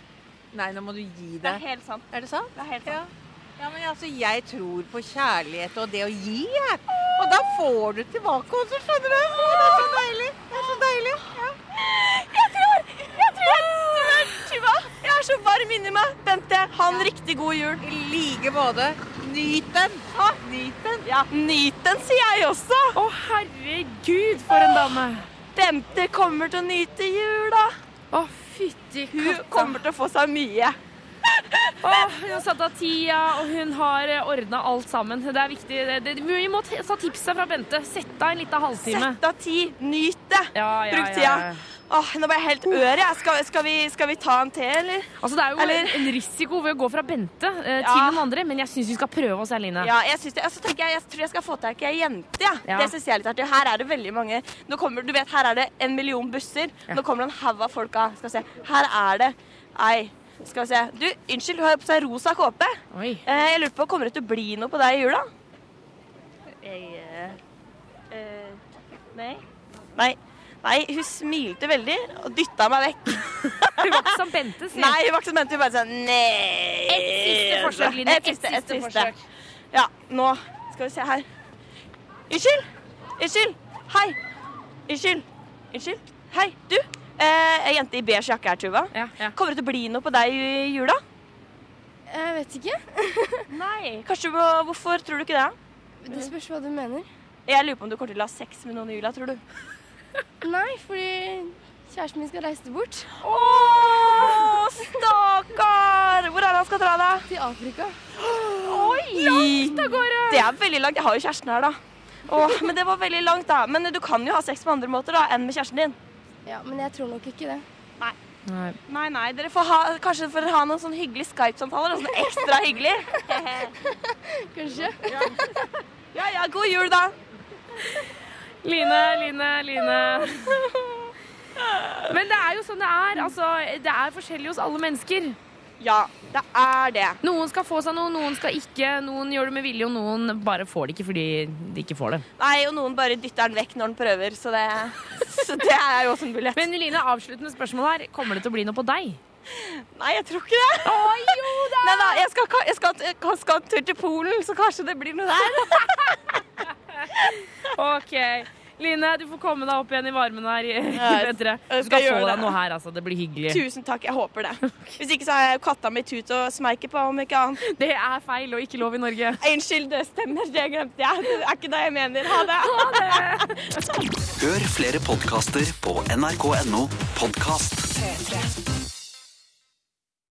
Speaker 14: Nei, nå må du gi
Speaker 5: Det er
Speaker 14: deg.
Speaker 5: helt sant.
Speaker 14: Er det sant?
Speaker 5: Det er helt sant.
Speaker 14: Ja, men altså, jeg tror på kjærlighet og det å gi, jeg. Og da får du tilbake også, skjønner du. Det er så deilig. Det er så deilig. Ja.
Speaker 5: Jeg tror Jeg tror jeg er så varm inni meg. Bente, ha en riktig god jul.
Speaker 14: I like måte. Nyt den.
Speaker 5: Ha, nyt den. Ja, nyt den, sier jeg også.
Speaker 2: Å, herregud, for en dame.
Speaker 5: Bente kommer til å nyte jula.
Speaker 2: Å, fytti
Speaker 5: Hun
Speaker 2: katta.
Speaker 5: kommer til å få seg mye.
Speaker 2: Åh, hun har satt av tida, og hun har ordna alt sammen. Det er viktig. Det, vi må ta tipset fra Bente. Sett av en liten halvtime.
Speaker 5: Sett av tid. Nyt det.
Speaker 2: Ja, ja,
Speaker 5: Bruk tida.
Speaker 2: ja.
Speaker 5: Åh, nå ble jeg helt ør, jeg. Skal, skal, vi, skal vi ta en te, eller?
Speaker 2: Altså, det er jo
Speaker 5: Eller-
Speaker 2: en risiko ved å gå fra Bente eh, til noen andre, men jeg syns vi skal prøve oss, Eline.
Speaker 5: Ja, jeg, synes det, altså, tenker jeg, jeg tror jeg skal få tak i ei jente. Ja.
Speaker 2: Ja.
Speaker 5: Det synes jeg er litt artig. Her er det veldig mange Nå kommer, du vet, Her er det en million busser. Nå kommer det en haug av folk av. Skal vi se. Her er det ei Skal vi se. Du, unnskyld, du har på seg rosa kåpe.
Speaker 2: Oi.
Speaker 5: Eh, jeg lurer på, Kommer det til å bli noe på deg i jula? Jeg eh, eh, Nei. Nei. Nei, hun smilte veldig og dytta meg vekk.
Speaker 2: Hun var ikke som Bente, sier
Speaker 5: Nei, hun var ikke som Bente. Hun bare sånn Nei.
Speaker 2: Et siste forsøk, Line.
Speaker 5: Et siste, et siste forsøk. Ja, nå skal vi se her. Unnskyld? Unnskyld. Hei. Unnskyld. Unnskyld. Hei, du. Eh, ei jente i beige jakke her, Tuva. Kommer det til å bli noe på deg i jula?
Speaker 16: Jeg vet ikke.
Speaker 5: Nei. Kanskje Hvorfor tror du ikke det?
Speaker 16: Det spørs hva du mener.
Speaker 5: Jeg lurer på om du kommer til å ha sex med noen i jula, tror du?
Speaker 16: Nei, fordi kjæresten min skal reise bort.
Speaker 5: Å, stakkar! Hvor er det han skal dra, da?
Speaker 16: Til Afrika.
Speaker 5: Oi!
Speaker 16: Langt av gårde!
Speaker 5: Det er veldig langt. Jeg har jo kjæresten her, da. Åh, men det var veldig langt, da. Men du kan jo ha sex på andre måter da, enn med kjæresten din.
Speaker 16: Ja, men jeg tror nok ikke det.
Speaker 5: Nei. Nei, nei, dere får ha, kanskje dere får ha noen sånn hyggelige Skype-samtaler. og Sånn ekstra hyggelig.
Speaker 16: Kanskje.
Speaker 5: Ja, ja, god jul, da.
Speaker 2: Line, Line, Line. Men det er jo sånn det er. Altså, det er forskjellig hos alle mennesker.
Speaker 5: Ja, det er det.
Speaker 2: Noen skal få seg noe, noen skal ikke. Noen gjør det med vilje, og noen bare får det ikke fordi de ikke får det.
Speaker 5: Nei, og noen bare dytter den vekk når den prøver, så det, så det er jo også en mulighet.
Speaker 2: Men Line, avsluttende spørsmål her. Kommer det til å bli noe på deg?
Speaker 5: Nei, jeg tror ikke det.
Speaker 2: Å, jo da!
Speaker 5: Nei da, jeg skal, jeg skal, jeg skal en tur til Polen, så kanskje det blir noe der.
Speaker 2: OK. Line, du får komme deg opp igjen i varmen her. i
Speaker 5: Ja, jeg
Speaker 2: Petre.
Speaker 5: skal
Speaker 2: Du skal få deg noe her, altså. Det blir hyggelig.
Speaker 5: Tusen takk, jeg håper det. Hvis ikke så har jeg katta mi tut og smerke på, om ikke annet.
Speaker 2: Det er feil og ikke lov i Norge.
Speaker 5: Unnskyld, det stemmer. Det glemte jeg. Det er ikke det jeg mener. Ha det.
Speaker 17: Hør flere podkaster på nrk.no podkast.
Speaker 10: P3.